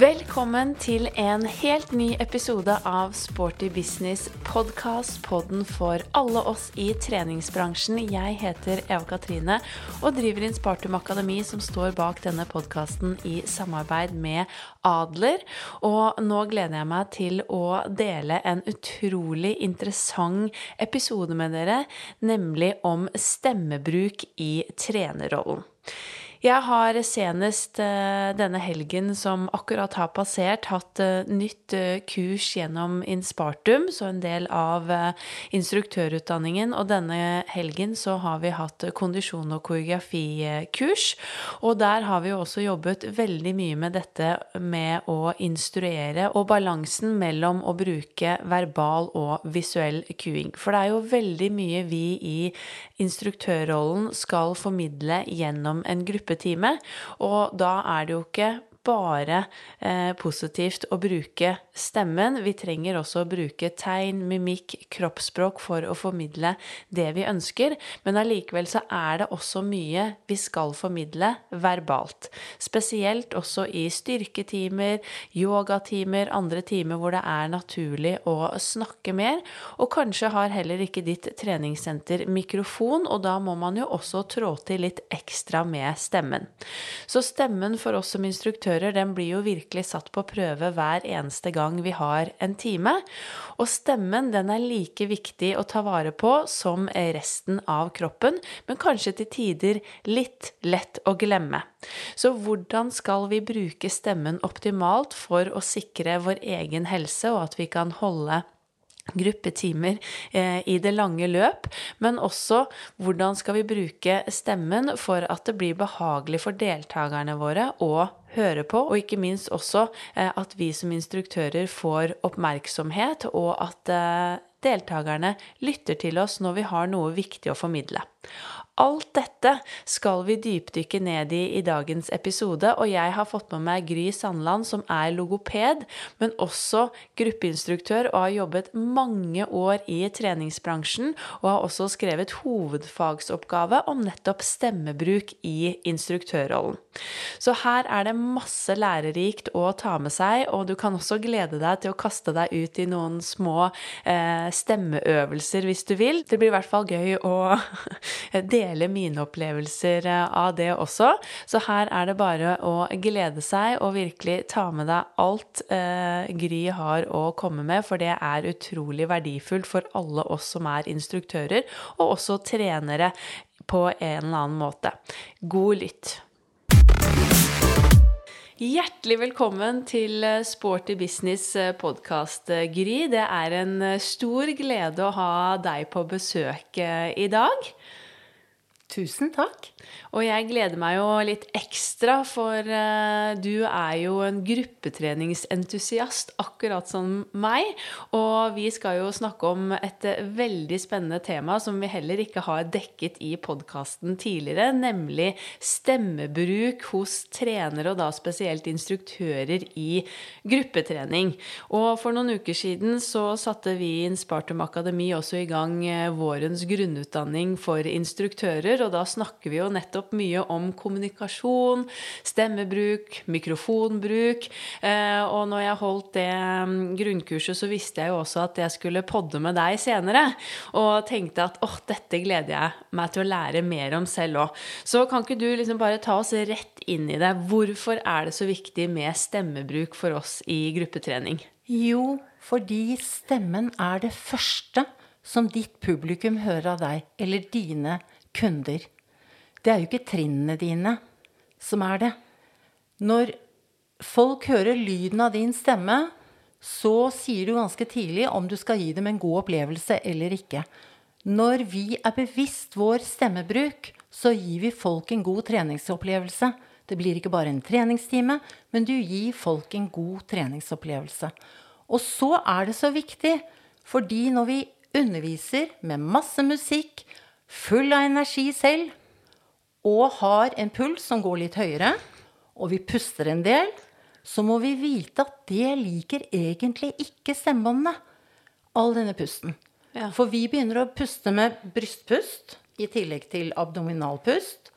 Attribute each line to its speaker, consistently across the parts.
Speaker 1: Velkommen til en helt ny episode av Sporty business podkast, podden for alle oss i treningsbransjen. Jeg heter Eva Katrine og driver Inspartum Akademi, som står bak denne podkasten i samarbeid med Adler. Og nå gleder jeg meg til å dele en utrolig interessant episode med dere, nemlig om stemmebruk i trenerrollen. Jeg har senest uh, denne helgen som akkurat har passert, hatt uh, nytt uh, kurs gjennom Inspartum, så en del av instruktørutdanningen. Og denne helgen så har vi hatt kondisjon- og koreografikurs. Og der har vi jo også jobbet veldig mye med dette med å instruere og balansen mellom å bruke verbal og visuell kuing. For det er jo veldig mye vi i instruktørrollen skal formidle gjennom en gruppe gruppetime. Og da er det jo ikke bare eh, positivt å bruke stemmen. Vi trenger også å bruke tegn, mimikk, kroppsspråk for å formidle det vi ønsker. Men allikevel så er det også mye vi skal formidle verbalt. Spesielt også i styrketimer, yogatimer, andre timer hvor det er naturlig å snakke mer. Og kanskje har heller ikke ditt treningssenter mikrofon, og da må man jo også trå til litt ekstra med stemmen. Så stemmen for oss som instruktør instruktører den blir jo virkelig satt på prøve hver eneste gang vi har en time. Og stemmen den er like viktig å ta vare på som resten av kroppen, men kanskje til tider litt lett å glemme. Så hvordan skal vi bruke stemmen optimalt for å sikre vår egen helse, og at vi kan holde gruppetimer eh, i det lange løp, men også hvordan skal vi bruke stemmen for at det blir behagelig for deltakerne våre å høre på, og ikke minst også eh, at vi som instruktører får oppmerksomhet, og at eh, deltakerne lytter til oss når vi har noe viktig å formidle. Alt dette skal vi dypdykke ned i i dagens episode, og jeg har fått med meg Gry Sandland, som er logoped, men også gruppeinstruktør og har jobbet mange år i treningsbransjen, og har også skrevet hovedfagsoppgave om nettopp stemmebruk i instruktørrollen. Så her er det masse lærerikt å ta med seg, og du kan også glede deg til å kaste deg ut i noen små eh, stemmeøvelser hvis du vil. Det blir i hvert fall gøy å dele dele mine opplevelser eh, av det også. Så her er det bare å glede seg og virkelig ta med deg alt eh, Gry har å komme med, for det er utrolig verdifullt for alle oss som er instruktører, og også trenere på en eller annen måte. God lytt. Hjertelig velkommen til eh, Sporty business eh, podkast, Gry. Det er en stor glede å ha deg på besøk i dag.
Speaker 2: Tusen takk.
Speaker 1: Og jeg gleder meg jo litt ekstra, for uh, du er jo en gruppetreningsentusiast, akkurat som meg. Og vi skal jo snakke om et veldig spennende tema som vi heller ikke har dekket i podkasten tidligere, nemlig stemmebruk hos trenere, og da spesielt instruktører i gruppetrening. Og for noen uker siden så satte vi i Inspartum Akademi også i gang eh, vårens grunnutdanning for instruktører, og da snakker vi jo nettopp nettopp mye om kommunikasjon, stemmebruk, mikrofonbruk. Eh, og når jeg holdt det mm, grunnkurset, så visste jeg jo også at jeg skulle podde med deg senere. Og tenkte at åh, dette gleder jeg meg til å lære mer om selv òg. Så kan ikke du liksom bare ta oss rett inn i det. Hvorfor er det så viktig med stemmebruk for oss i gruppetrening?
Speaker 2: Jo, fordi stemmen er det første som ditt publikum hører av deg, eller dine kunder. Det er jo ikke trinnene dine som er det. Når folk hører lyden av din stemme, så sier du ganske tidlig om du skal gi dem en god opplevelse eller ikke. Når vi er bevisst vår stemmebruk, så gir vi folk en god treningsopplevelse. Det blir ikke bare en treningstime, men du gir folk en god treningsopplevelse. Og så er det så viktig, fordi når vi underviser med masse musikk, full av energi selv, og har en puls som går litt høyere, og vi puster en del, så må vi vite at det liker egentlig ikke stemmebåndene. All denne pusten. Ja. For vi begynner å puste med brystpust i tillegg til abdominalpust.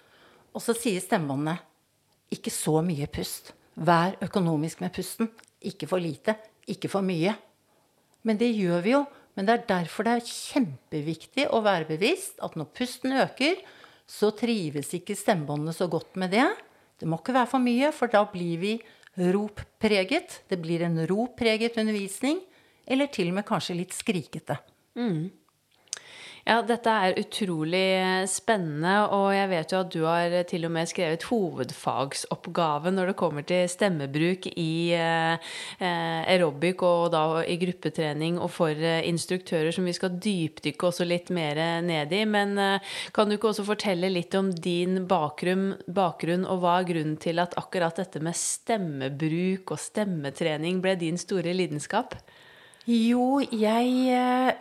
Speaker 2: Og så sier stemmebåndene ikke så mye pust. Vær økonomisk med pusten. Ikke for lite, ikke for mye. Men det gjør vi jo. Men det er derfor det er kjempeviktig å være bevisst at når pusten øker, så trives ikke stemmebåndene så godt med det. Det må ikke være for mye, for da blir vi roppreget. Det blir en roppreget undervisning. Eller til og med kanskje litt skrikete.
Speaker 1: Mm. Ja, dette er utrolig spennende, og jeg vet jo at du har til og med skrevet hovedfagsoppgave når det kommer til stemmebruk i eh, aerobic og da i gruppetrening og for eh, instruktører, som vi skal dypdykke også litt mer ned i. Men eh, kan du ikke også fortelle litt om din bakgrunn, bakgrunn og hva er grunnen til at akkurat dette med stemmebruk og stemmetrening ble din store lidenskap?
Speaker 2: Jo, jeg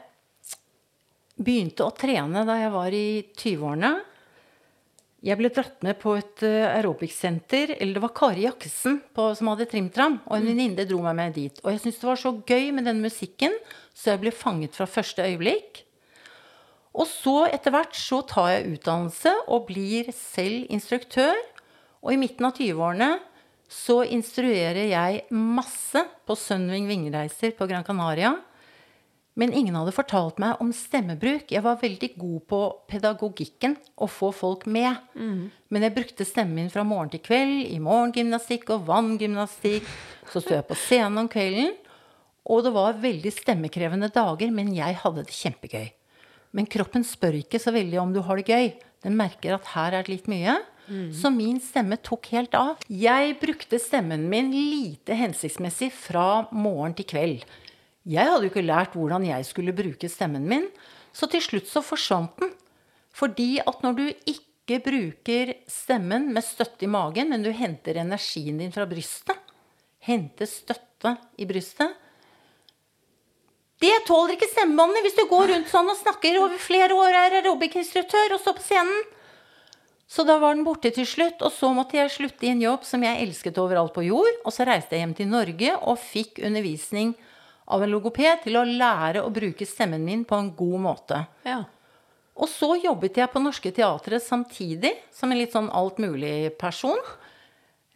Speaker 2: begynte å trene da jeg var i 20-årene. Jeg ble dratt med på et uh, aerobicsenter. Eller det var Kari Jakkesen på, som hadde trimtram. Og en mm. venninne dro meg med dit. Og jeg syntes det var så gøy med den musikken, så jeg ble fanget fra første øyeblikk. Og så etter hvert så tar jeg utdannelse og blir selv instruktør. Og i midten av 20-årene så instruerer jeg masse på Sunwing vingreiser på Gran Canaria. Men ingen hadde fortalt meg om stemmebruk. Jeg var veldig god på pedagogikken, å få folk med. Mm. Men jeg brukte stemmen min fra morgen til kveld i morgengymnastikk og vanngymnastikk. Så sto jeg på scenen om kvelden. Og det var veldig stemmekrevende dager, men jeg hadde det kjempegøy. Men kroppen spør ikke så veldig om du har det gøy. Den merker at her er det litt mye. Mm. Så min stemme tok helt av. Jeg brukte stemmen min lite hensiktsmessig fra morgen til kveld. Jeg hadde jo ikke lært hvordan jeg skulle bruke stemmen min, så til slutt så forsvant den. Fordi at når du ikke bruker stemmen med støtte i magen, men du henter energien din fra brystet, henter støtte i brystet Det tåler ikke stemmebåndene hvis du går rundt sånn og snakker over flere år, er aerobic-instruktør og står på scenen. Så da var den borte til slutt, og så måtte jeg slutte i en jobb som jeg elsket overalt på jord. Og så reiste jeg hjem til Norge og fikk undervisning av en logoped til å lære å bruke stemmen min på en god måte. Ja. Og så jobbet jeg på Norske Teatret samtidig, som en litt sånn altmulig-person.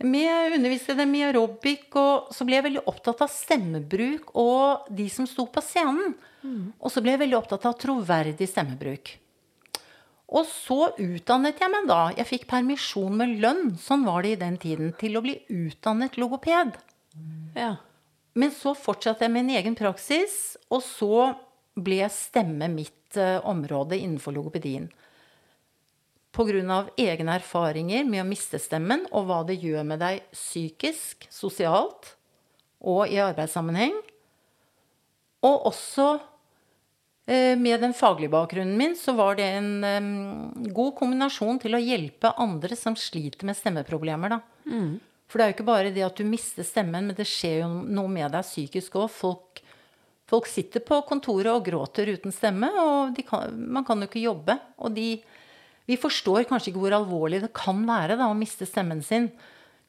Speaker 2: Med underviste dem i aerobic, og så ble jeg veldig opptatt av stemmebruk og de som sto på scenen. Mm. Og så ble jeg veldig opptatt av troverdig stemmebruk. Og så utdannet jeg meg da. Jeg fikk permisjon med lønn, sånn var det i den tiden, til å bli utdannet logoped. Ja. Men så fortsatte jeg min egen praksis, og så ble stemme mitt uh, område innenfor logopedien. Pga. egne erfaringer med å miste stemmen og hva det gjør med deg psykisk, sosialt og i arbeidssammenheng. Og også uh, med den faglige bakgrunnen min så var det en god kombinasjon til å hjelpe andre som sliter med stemmeproblemer. da. Mm. For det er jo ikke bare det at du mister stemmen, men det skjer jo noe med deg psykisk òg. Folk, folk, sitter på kontoret og gråter uten stemme, og kan, man kan jo ikke jobbe. Og de, vi forstår kanskje ikke hvor alvorlig det kan være da, å miste stemmen sin.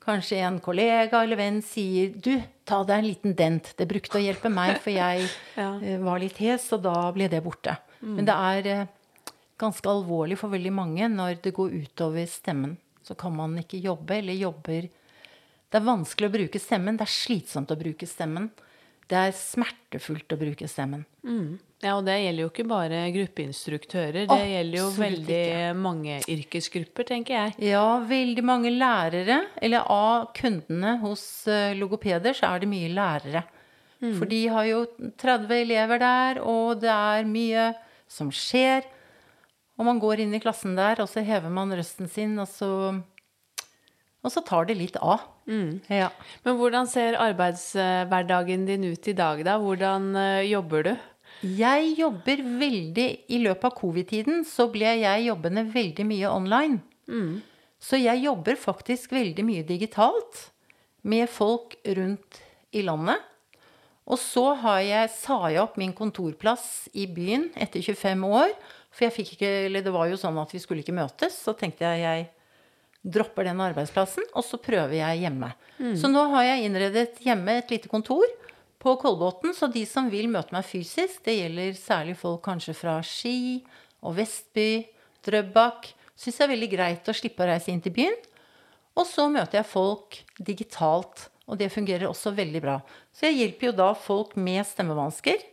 Speaker 2: Kanskje en kollega eller venn sier 'Du, ta deg en liten dent'. Det brukte å hjelpe meg, for jeg ja. Eh, var litt hes, og da ble det borte. Mm. Men det er eh, ganske alvorlig for veldig mange når det går utover stemmen. Så kan man ikke jobbe, eller jobber det er vanskelig å bruke stemmen. Det er slitsomt å bruke stemmen. Det er smertefullt å bruke stemmen.
Speaker 1: Mm. Ja, og det gjelder jo ikke bare gruppeinstruktører. Det Absolutt gjelder jo veldig ikke. mange yrkesgrupper, tenker jeg.
Speaker 2: Ja, veldig mange lærere. Eller av kundene hos eh, logopeder så er det mye lærere. Mm. For de har jo 30 elever der, og det er mye som skjer. Og man går inn i klassen der, og så hever man røsten sin, og så og så tar det litt av. Mm.
Speaker 1: Ja. Men hvordan ser arbeidshverdagen din ut i dag, da? Hvordan uh, jobber du?
Speaker 2: Jeg jobber veldig I løpet av covid-tiden så ble jeg jobbende veldig mye online. Mm. Så jeg jobber faktisk veldig mye digitalt med folk rundt i landet. Og så jeg, sa jeg opp min kontorplass i byen etter 25 år. For jeg fikk ikke, eller det var jo sånn at vi skulle ikke møtes. Så tenkte jeg jeg dropper den arbeidsplassen, og så prøver jeg hjemme. Mm. Så nå har jeg innredet hjemme et lite kontor på Kolbotn, så de som vil møte meg fysisk, det gjelder særlig folk kanskje fra Ski og Vestby, Drøbak, syns det er veldig greit å slippe å reise inn til byen. Og så møter jeg folk digitalt, og det fungerer også veldig bra. Så jeg hjelper jo da folk med stemmevansker.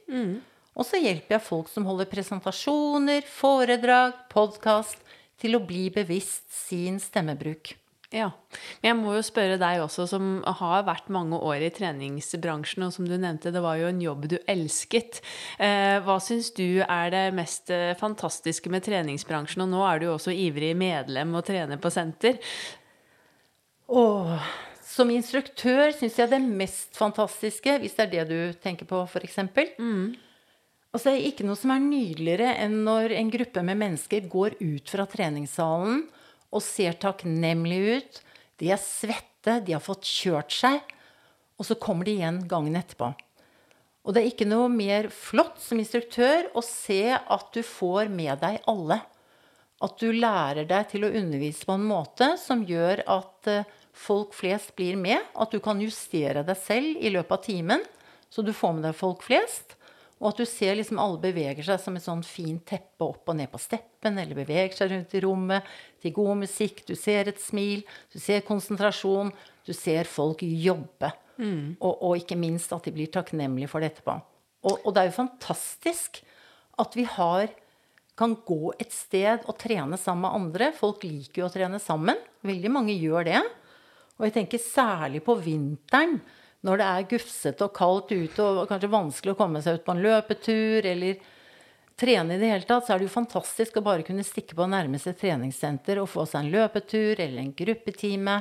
Speaker 2: Og så hjelper jeg folk som holder presentasjoner, foredrag, podkast, til å bli bevisst sin stemmebruk.
Speaker 1: Ja. Men jeg må jo spørre deg også, som har vært mange år i treningsbransjen, og som du nevnte, det var jo en jobb du elsket. Eh, hva syns du er det mest eh, fantastiske med treningsbransjen? Og nå er du jo også ivrig medlem og trener på senter.
Speaker 2: Åh, som instruktør syns jeg det mest fantastiske, hvis det er det du tenker på, f.eks. Mm. Altså, det er ikke noe som er nydeligere enn når en gruppe med mennesker går ut fra treningssalen og ser takknemlige ut. De er svette, de har fått kjørt seg. Og så kommer de igjen gangen etterpå. Og det er ikke noe mer flott som instruktør å se at du får med deg alle. At du lærer deg til å undervise på en måte som gjør at eh, folk flest blir med. At du kan justere deg selv i løpet av timen, så du får med deg folk flest. Og at du ser liksom alle beveger seg som et sånn fint teppe opp og ned på steppen, eller beveger seg rundt i rommet til god musikk. Du ser et smil, du ser konsentrasjon, du ser folk jobbe. Mm. Og, og, ikke minst at de blir takknemlige for det etterpå. Og, og, det er jo fantastisk at vi har kan gå et sted og trene sammen med andre. Folk liker jo å trene sammen. Veldig mange gjør det. Og jeg tenker særlig på vinteren når det er gufsete og kaldt ute og kanskje vanskelig å komme seg ut på en løpetur eller trene i det hele tatt, så er det jo fantastisk å bare kunne stikke på nærmeste treningssenter og få seg en løpetur eller en gruppetime.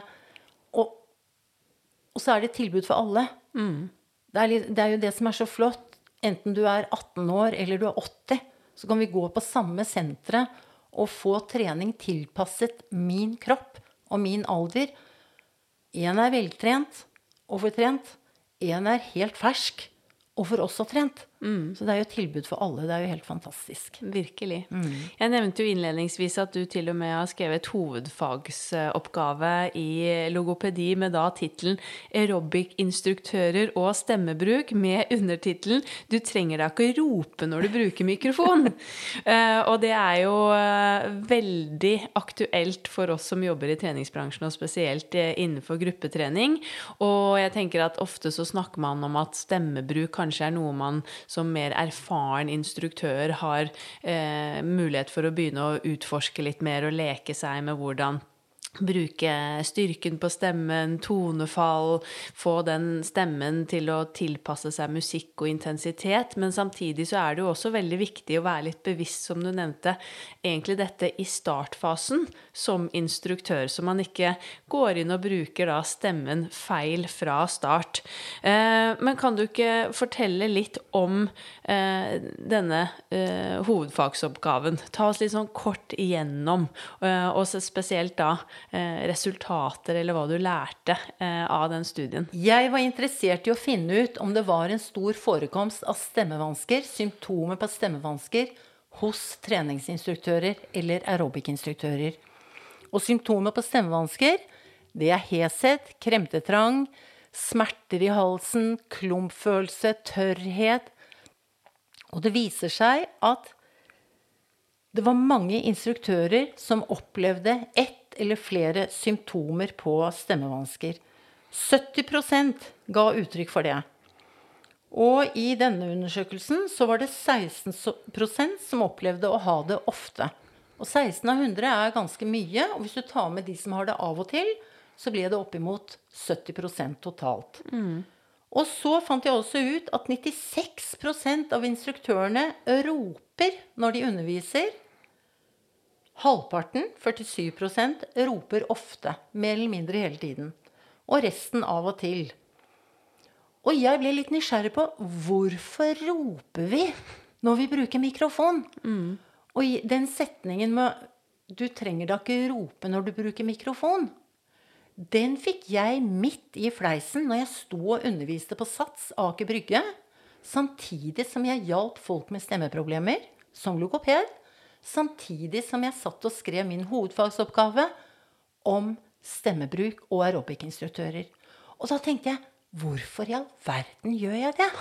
Speaker 2: Og, og så er det et tilbud for alle. Mm. Det, er, det er jo det som er så flott. Enten du er 18 år eller du er 80, så kan vi gå på samme senteret og få trening tilpasset min kropp og min alder. Én er veltrent, overtrent. Én er helt fersk og for oss og trent. Mm. Så det er jo et tilbud for alle. Det er jo helt fantastisk.
Speaker 1: Virkelig. Mm. Jeg nevnte jo innledningsvis at du til og med har skrevet hovedfagsoppgave i logopedi med da tittelen 'Aerobic-instruktører og stemmebruk' med undertittelen 'Du trenger da ikke rope når du bruker mikrofon'. uh, og det er jo uh, veldig aktuelt for oss som jobber i treningsbransjen, og spesielt uh, innenfor gruppetrening. Og jeg tenker at ofte så snakker man om at stemmebruk kanskje er noe man som mer erfaren instruktør har eh, mulighet for å begynne å utforske litt mer og leke seg med hvordan bruke styrken på stemmen, tonefall, få den stemmen til å tilpasse seg musikk og intensitet. Men samtidig så er det jo også veldig viktig å være litt bevisst, som du nevnte, egentlig dette i startfasen som instruktør, så man ikke går inn og bruker da stemmen feil fra start. Eh, men kan du ikke fortelle litt om eh, denne eh, hovedfagsoppgaven? Ta oss litt sånn kort igjennom, og spesielt da resultater, eller hva du lærte eh, av den studien?
Speaker 2: Jeg var interessert i å finne ut om det var en stor forekomst av stemmevansker, symptomer på stemmevansker, hos treningsinstruktører eller aerobic-instruktører. Og symptomer på stemmevansker, det er heshet, kremtetrang, smerter i halsen, klumpfølelse, tørrhet. Og det viser seg at det var mange instruktører som opplevde ett eller flere symptomer på stemmevansker. 70% ga uttrykk for det. Og i denne undersøkelsen så var det 16% som opplevde å ha det ofte. Og 16 av 100 er ganske mye. Og hvis du tar med de som har det av og til, så ble det oppimot 70% totalt. Mm. Og så fant jeg også ut at 96% av instruktørene roper når de underviser. Halvparten, 47% roper ofte, mer eller mindre hele tiden. Og resten av og til. Og jeg ble litt nysgjerrig på hvorfor roper vi når vi bruker mikrofon? Mm. Og den setningen med 'du trenger da ikke rope når du bruker mikrofon', den fikk jeg midt i fleisen når jeg sto og underviste på Sats Aker Brygge, samtidig som jeg hjalp folk med stemmeproblemer, som logoped, samtidig som jeg satt og skrev min hovedfagsoppgave om stemmebruk og aerobic-instruktører. Og da tenkte jeg hvorfor i all verden gjør jeg det?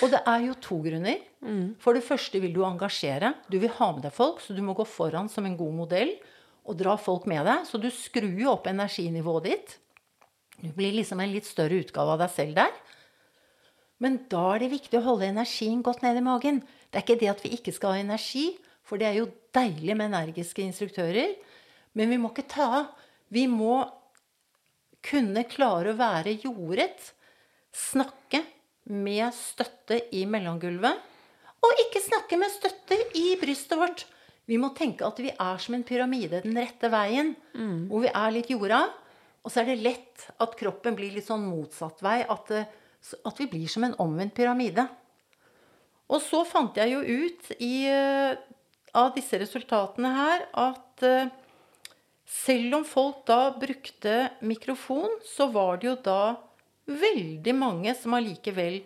Speaker 2: Og det er jo to grunner. For det første vil du engasjere. Du vil ha med deg folk, så du må gå foran som en god modell. og dra folk med deg. Så du skrur jo opp energinivået ditt. Du blir liksom en litt større utgave av deg selv der. Men da er det viktig å holde energien godt ned i magen. Det er ikke det at vi ikke skal ha energi, for det er jo deilig med energiske instruktører. Men vi må ikke ta av. Vi må kunne klare å være jordet. Snakke med støtte i mellomgulvet. Og ikke snakke med støtte i brystet vårt. Vi må tenke at vi er som en pyramide den rette veien. Mm. Hvor vi er litt jorda. Og så er det lett at kroppen blir litt sånn motsatt vei. At, at vi blir som en omvendt pyramide. Og så fant jeg jo ut i, eh, av disse resultatene her at eh, selv om folk da brukte mikrofon, så var det jo da veldig mange som allikevel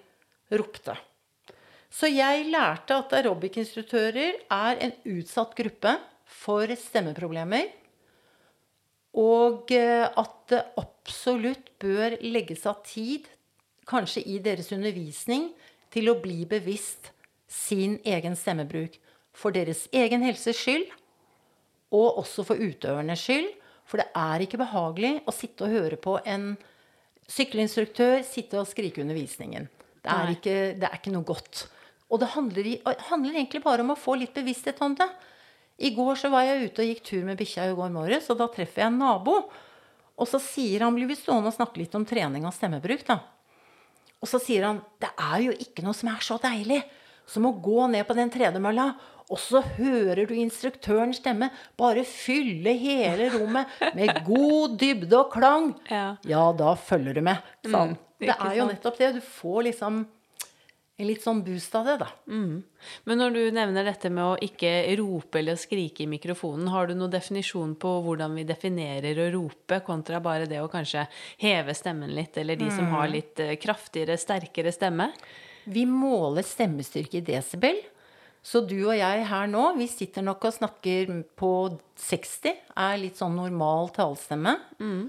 Speaker 2: ropte. Så jeg lærte at aerobic-instruktører er en utsatt gruppe for stemmeproblemer. Og eh, at det absolutt bør legges av tid, kanskje i deres undervisning, til å bli bevisst sin egen stemmebruk. For deres egen helses skyld, og også for utøvernes skyld. For det er ikke behagelig å sitte og høre på en sykkelinstruktør sitte og skrike under visningen. Det er, ikke, det er ikke, noe godt. Og det handler, handler, egentlig bare om å få litt bevissthet om det. I går så var jeg ute og gikk tur med bikkja i går morges, og da treffer jeg en nabo. Og så sier han blir vi stående og snakke litt om trening og stemmebruk. da. Og så sier han det er jo ikke noe som er så deilig som å gå ned på den tredemølla, og så hører du instruktørens stemme bare fylle hele rommet med god dybde og klang. Ja, ja da følger du med. Sånn. Mm, det er jo nettopp det. Du får liksom en litt sånn boost av det, da. Mm.
Speaker 1: Men når du nevner dette med å ikke rope eller skrike i mikrofonen, har du noen definisjon på hvordan vi definerer å rope, kontra bare det å kanskje heve stemmen litt, eller de som har mm. litt eh, kraftigere, sterkere stemme?
Speaker 2: Vi måler stemmestyrke i desibel. Så du og jeg her nå, vi sitter nok og snakker på 60, er litt sånn normal talestemme. Mm.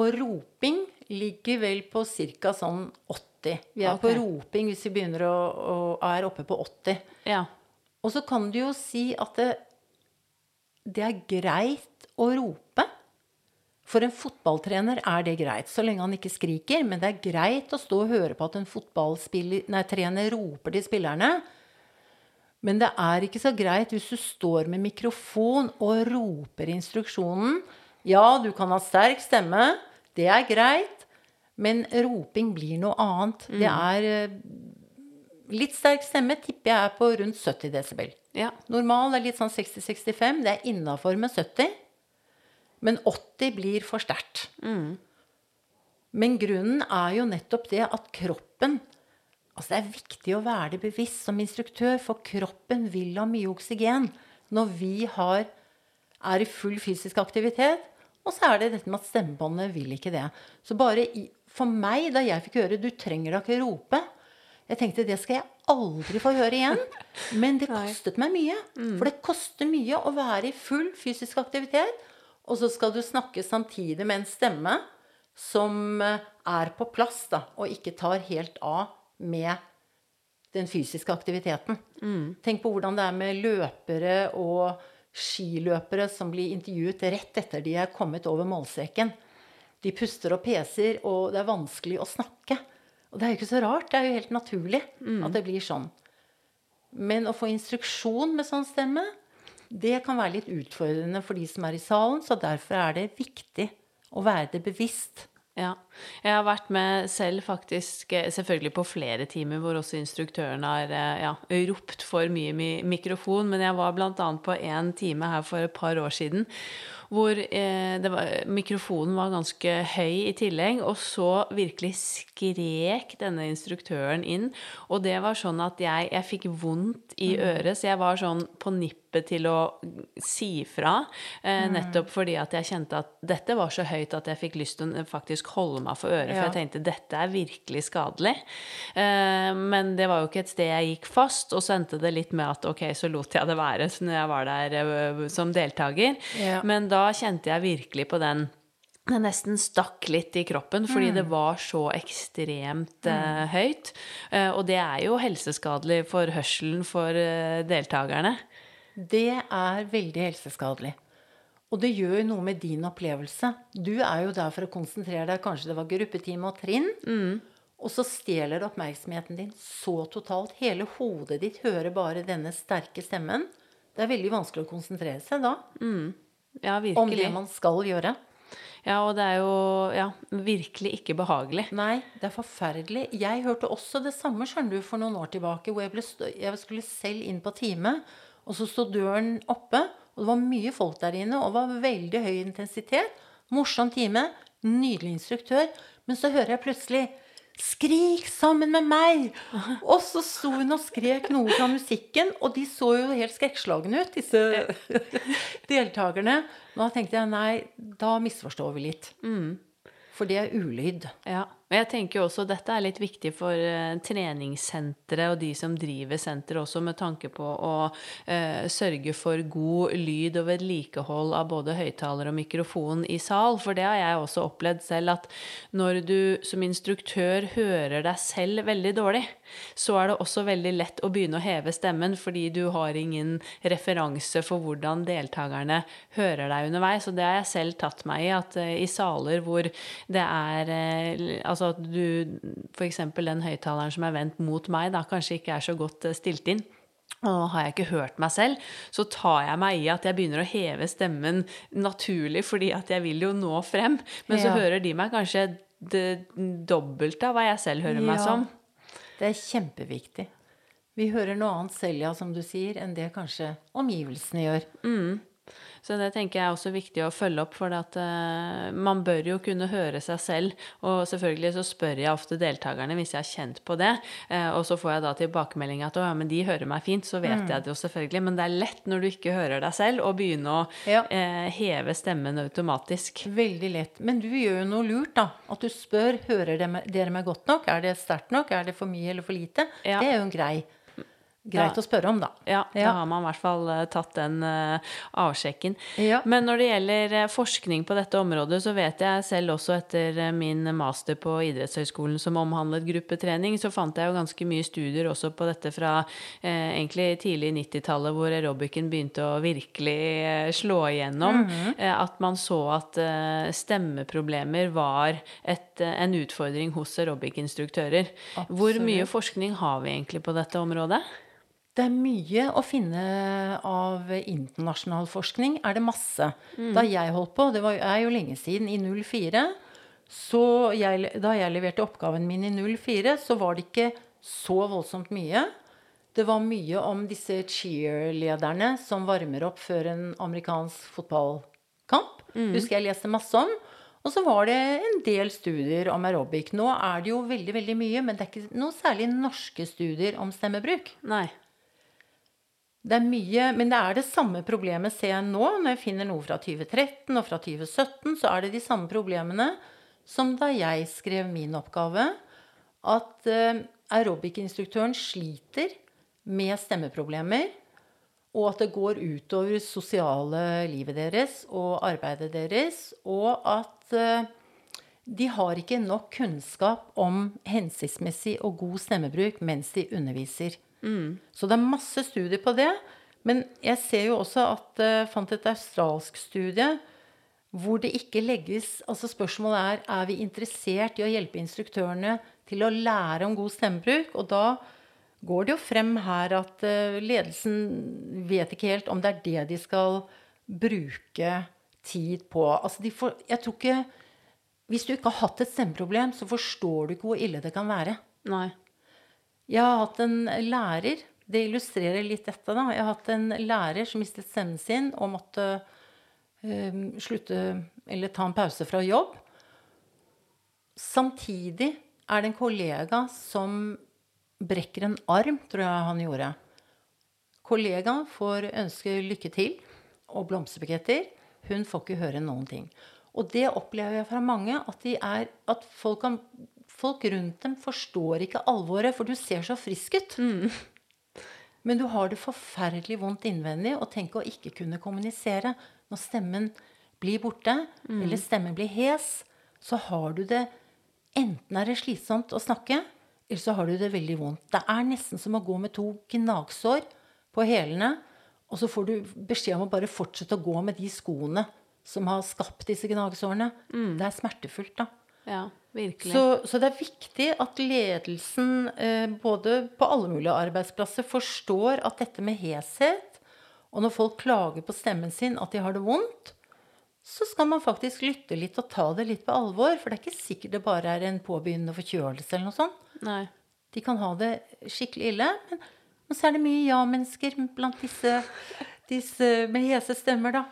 Speaker 2: Og roping ligger vel på ca. sånn 80. Vi er okay. på roping hvis vi begynner å, å, er oppe på 80. Ja. Og så kan du jo si at det, det er greit å rope. For en fotballtrener er det greit, så lenge han ikke skriker. Men det er greit å stå og høre på at en fotballtrener roper til spillerne. Men det er ikke så greit hvis du står med mikrofon og roper instruksjonen. Ja, du kan ha sterk stemme. Det er greit. Men roping blir noe annet. Mm. Det er eh, Litt sterk stemme tipper jeg er på rundt 70 desibel. Ja. Normal er litt sånn 60-65. Det er innafor med 70. Men 80 blir for sterkt. Mm. Men grunnen er jo nettopp det at kroppen Altså Det er viktig å være det bevisst som instruktør, for kroppen vil ha mye oksygen når vi har, er i full fysisk aktivitet. Og så er det dette med at stemmebåndet vil ikke det. Så bare i, for meg, da jeg fikk høre 'du trenger da ikke rope' Jeg tenkte det skal jeg aldri få høre igjen. Men det kostet meg mye. Mm. For det koster mye å være i full fysisk aktivitet og så skal du snakke samtidig med en stemme som eh, er på plass, da, og ikke tar helt av med den fysiske aktiviteten. Mm. Tenk på hvordan det er med løpere og skiløpere som blir intervjuet rett etter de er kommet over målstreken. De puster og peser, og det er vanskelig å snakke. Og det er jo ikke så rart. Det er jo helt naturlig mm. at det blir sånn. Men å få instruksjon med sånn stemme, det kan være litt utfordrende for de som er i salen, så derfor er det viktig å være det bevisst.
Speaker 1: Ja. Jeg har vært med selv faktisk eh, selvfølgelig på flere timer hvor også instruktøren har eh, ja, ropt for mye mikrofon, men jeg var bl.a. på en time her for et par år siden hvor eh, var, mikrofonen var ganske høy i tillegg, og så virkelig skrek denne instruktøren inn. Og det var sånn at jeg, jeg fikk vondt i mm. øret, så jeg var sånn på nippet til å si fra. Eh, mm. nettopp fordi at jeg kjente at dette var så høyt at jeg fikk lyst til å faktisk holde meg for øret. For jeg tenkte dette er virkelig skadelig. Eh, men det var jo ikke et sted jeg gikk fast, og så endte det litt med at ok, så lot jeg det være når jeg var der eh, som deltaker. Ja. Men da kjente jeg virkelig på den det nesten stakk litt i kroppen fordi mm. det var så ekstremt uh, høyt. Uh, og det er jo helseskadelig for hørselen for uh, deltakerne.
Speaker 2: Det er veldig helseskadelig. Og det gjør jo noe med din opplevelse. Du er jo der for å konsentrere deg. Kanskje det var gruppetime og trinn. Og så stjeler oppmerksomheten din så totalt. Hele hodet ditt hører bare denne sterke stemmen. Det er veldig vanskelig å konsentrere seg da
Speaker 1: Ja, virkelig.
Speaker 2: om det man skal gjøre.
Speaker 1: Ja, og det er jo ja, virkelig ikke behagelig.
Speaker 2: Nei, det er forferdelig. Jeg hørte også det samme skjønner du, for noen år tilbake, hvor jeg, ble jeg skulle selv inn på time, og så sto døren oppe, og det var mye folk der inne, og det var veldig høy intensitet. Morsom time. Nydelig instruktør. Men så hører jeg plutselig Skrik sammen med meg! Og så sto hun og skrek noe fra musikken, og de så jo helt skrekkslagne ut, disse deltakerne. Da tenkte jeg nei, da misforstår vi litt. For det er ulyd.
Speaker 1: Ja. Og jeg tenker også dette er litt viktig for uh, treningssentre og de som driver senteret også, med tanke på å uh, sørge for god lyd og vedlikehold av både høyttaler og mikrofon i sal. For det har jeg også opplevd selv, at når du som instruktør hører deg selv veldig dårlig, så er det også veldig lett å begynne å heve stemmen, fordi du har ingen referanse for hvordan deltakerne hører deg underveis. Og det har jeg selv tatt meg i, at uh, i saler hvor det er eh, Altså at du F.eks. den høyttaleren som er vendt mot meg, da kanskje ikke er så godt eh, stilt inn. Og har jeg ikke hørt meg selv, så tar jeg meg i at jeg begynner å heve stemmen naturlig, fordi at jeg vil jo nå frem. Men så
Speaker 2: Ja.
Speaker 1: hører de meg kanskje det dobbelte av hva jeg selv hører meg som.
Speaker 2: Det er kjempeviktig. Vi hører noe annet selv, ja, som du sier, enn det kanskje omgivelsene gjør.
Speaker 1: Så det tenker jeg er også viktig å følge opp, for at uh, man bør jo kunne høre seg selv. Og selvfølgelig så spør jeg ofte deltakerne hvis jeg har kjent på det. uh, og så får jeg da tilbakemelding at å ja, men de hører meg fint, så vet jeg det jo selvfølgelig. Men det er lett når du ikke hører deg selv, å begynne å
Speaker 2: Ja.
Speaker 1: uh, heve stemmen automatisk.
Speaker 2: Veldig lett. Men du gjør jo noe lurt, da. At du spør hører dere meg godt nok. Er det sterkt nok? Er det for mye eller for lite?
Speaker 1: Ja.
Speaker 2: Det er jo en grei, greit
Speaker 1: da,
Speaker 2: å spørre om, da.
Speaker 1: Ja, da har man i hvert fall eh, tatt den uh, avsjekken.
Speaker 2: Ja.
Speaker 1: Men når det gjelder eh, forskning på dette området, så vet jeg selv også etter min master på idrettshøyskolen som omhandlet gruppetrening, så fant jeg jo ganske mye studier også på dette fra uh, egentlig tidlig 90-tallet, hvor aerobicen begynte å virkelig uh, slå igjennom. eh, at man så at stemmeproblemer var et, en utfordring hos aerobic-instruktører. Hvor mye forskning har vi egentlig på dette området?
Speaker 2: Det er mye å finne av internasjonal forskning. Er det masse. Da jeg holdt på, det var, er jo lenge siden, i 04 så jeg, Da jeg leverte oppgaven min i 04, så var det ikke så voldsomt mye. Det var mye om disse cheerlederne som varmer opp før en amerikansk fotballkamp. Husker jeg leste masse om. Og så var det en del studier om aerobic. Nå er det jo veldig veldig mye, men det er ikke noe særlig norske studier om stemmebruk.
Speaker 1: Nei.
Speaker 2: Det er mye, men det er det samme problemet ser jeg nå. Når jeg finner noe fra 2013 og fra 2017, så er det de samme problemene som da jeg skrev min oppgave. At uh, aerobic-instruktøren sliter med stemmeproblemer. Og at det går utover sosiale livet deres og arbeidet deres. Og at eh, de har ikke nok kunnskap om hensiktsmessig og god stemmebruk mens de underviser. Så det er masse studier på det. Men jeg ser jo også at jeg fant et australsk studie hvor det ikke legges Altså spørsmålet er er vi interessert i å hjelpe instruktørene til å lære om god stemmebruk. Og da går det jo frem her at uh, ledelsen vet ikke helt om det er det de skal bruke tid på. Altså de får, jeg tror ikke Hvis du ikke har hatt et stemmeproblem, så forstår du ikke hvor ille det kan være.
Speaker 1: Nei.
Speaker 2: Jeg har hatt en lærer Det illustrerer litt dette. da. Jeg har hatt en lærer som mistet stemmen sin og måtte eh, slutte eller ta en pause fra jobb. Samtidig er det en kollega som brekker en arm, tror jeg han gjorde. Kollegaen får ønske lykke til og blomsterbuketter. Hun får ikke høre noen ting. Og det opplever jeg fra mange, at, er, at folk, kan, folk rundt dem forstår ikke alvoret, for du ser så frisk ut. Men du har det forferdelig vondt innvendig og tenk å ikke kunne kommunisere. Når stemmen blir borte, eller stemmen blir hes, så har du det Enten er det slitsomt å snakke, eller så har du det veldig vondt. Det er nesten som å gå med to gnagsår på hælene, og så får du beskjed om å bare fortsette å gå med de skoene som har skapt disse gnagsårene. Det er smertefullt, da.
Speaker 1: Ja, virkelig.
Speaker 2: Så, så det er viktig at ledelsen, eh, både på alle mulige arbeidsplasser, forstår at dette med heshet, og når folk klager på stemmen sin, at de har det vondt, så skal man faktisk lytte litt og ta det litt på alvor. For det er ikke sikkert det bare er en påbegynnende forkjølelse eller noe sånt.
Speaker 1: Nei.
Speaker 2: De kan ha det skikkelig ille. Men, men så er det mye ja-mennesker blant disse, disse med hese stemmer, da.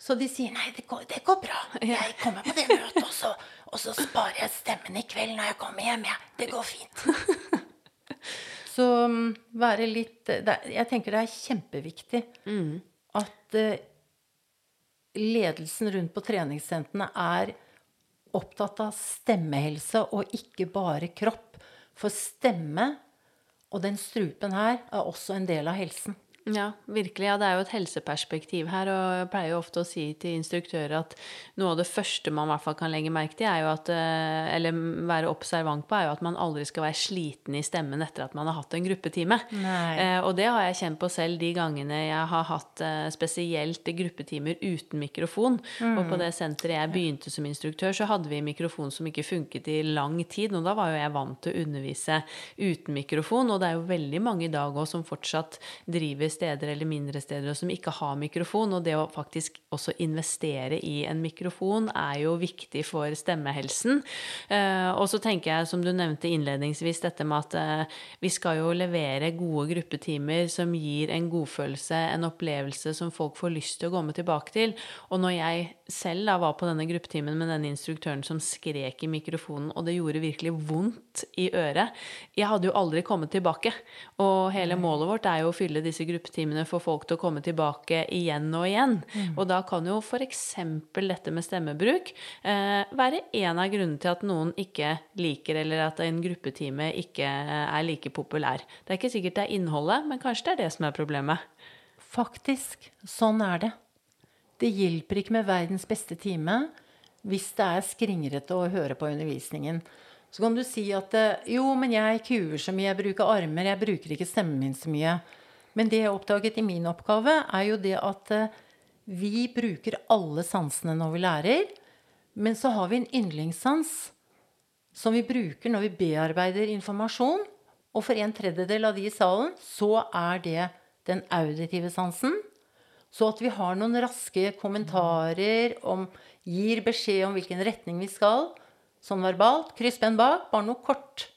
Speaker 2: Så de sier 'nei, det går, det går bra. Jeg kommer på det møtet, og så, og så sparer jeg stemmen i kveld når jeg kommer hjem. Ja. Det går fint. så mm, være litt er- Jeg tenker det er kjempeviktig at eh, ledelsen rundt på treningssentrene er opptatt av stemmehelse og ikke bare kropp. For stemme og den strupen her er også en del av helsen.
Speaker 1: Ja, virkelig. Ja, det er jo et helseperspektiv her, og jeg pleier jo ofte å si til instruktører at noe av det første man i hvert fall kan legge merke til, er jo at eh, Eller være observant på, er jo at man aldri skal være sliten i stemmen etter at man har hatt en gruppetime. Eh, og det har jeg kjent på selv de gangene jeg har hatt eh, spesielt gruppetimer uten mikrofon. Og på det senteret jeg begynte som instruktør, så hadde vi mikrofon som ikke funket i lang tid. Og da var jo jeg vant til å undervise uten mikrofon. Og det er jo veldig mange i dag òg som fortsatt driver steder eller mindre steder og som ikke har mikrofon. Og det å faktisk også investere i en mikrofon er jo viktig for stemmehelsen. Eh, og så tenker jeg, som du nevnte innledningsvis, dette med at eh, vi skal jo levere gode gruppetimer som gir en godfølelse, en opplevelse som folk får lyst til å komme tilbake til. Og når jeg selv da var på denne gruppetimen med denne instruktøren som skrek i mikrofonen, og det gjorde virkelig vondt i øret Jeg hadde jo aldri kommet tilbake. Og hele målet vårt er jo å fylle disse gruppetimene for folk til å komme tilbake igjen og igjen. Og da kan jo f.eks. dette med stemmebruk eh, være en av grunnene til at noen ikke liker, eller at en gruppetime ikke er like populær. Det er ikke sikkert det er innholdet, men kanskje det er det som er problemet.
Speaker 2: Faktisk. Sånn er det. Det hjelper ikke med verdens beste time hvis det er skringrete å høre på undervisningen. Så kan du si at eh, jo, men jeg kuer så mye, jeg bruker armer, jeg bruker ikke stemmen min så mye. Men det jeg oppdaget i min oppgave, er jo det at eh, vi bruker alle sansene når vi lærer. Men så har vi en yndlingssans som vi bruker når vi bearbeider informasjon. Og for en tredjedel av de i salen så er det den auditive sansen. Så at vi har noen raske kommentarer, om, gir beskjed om hvilken retning vi skal. Sånn verbalt. Kryssbenn bak. Bare noe kort.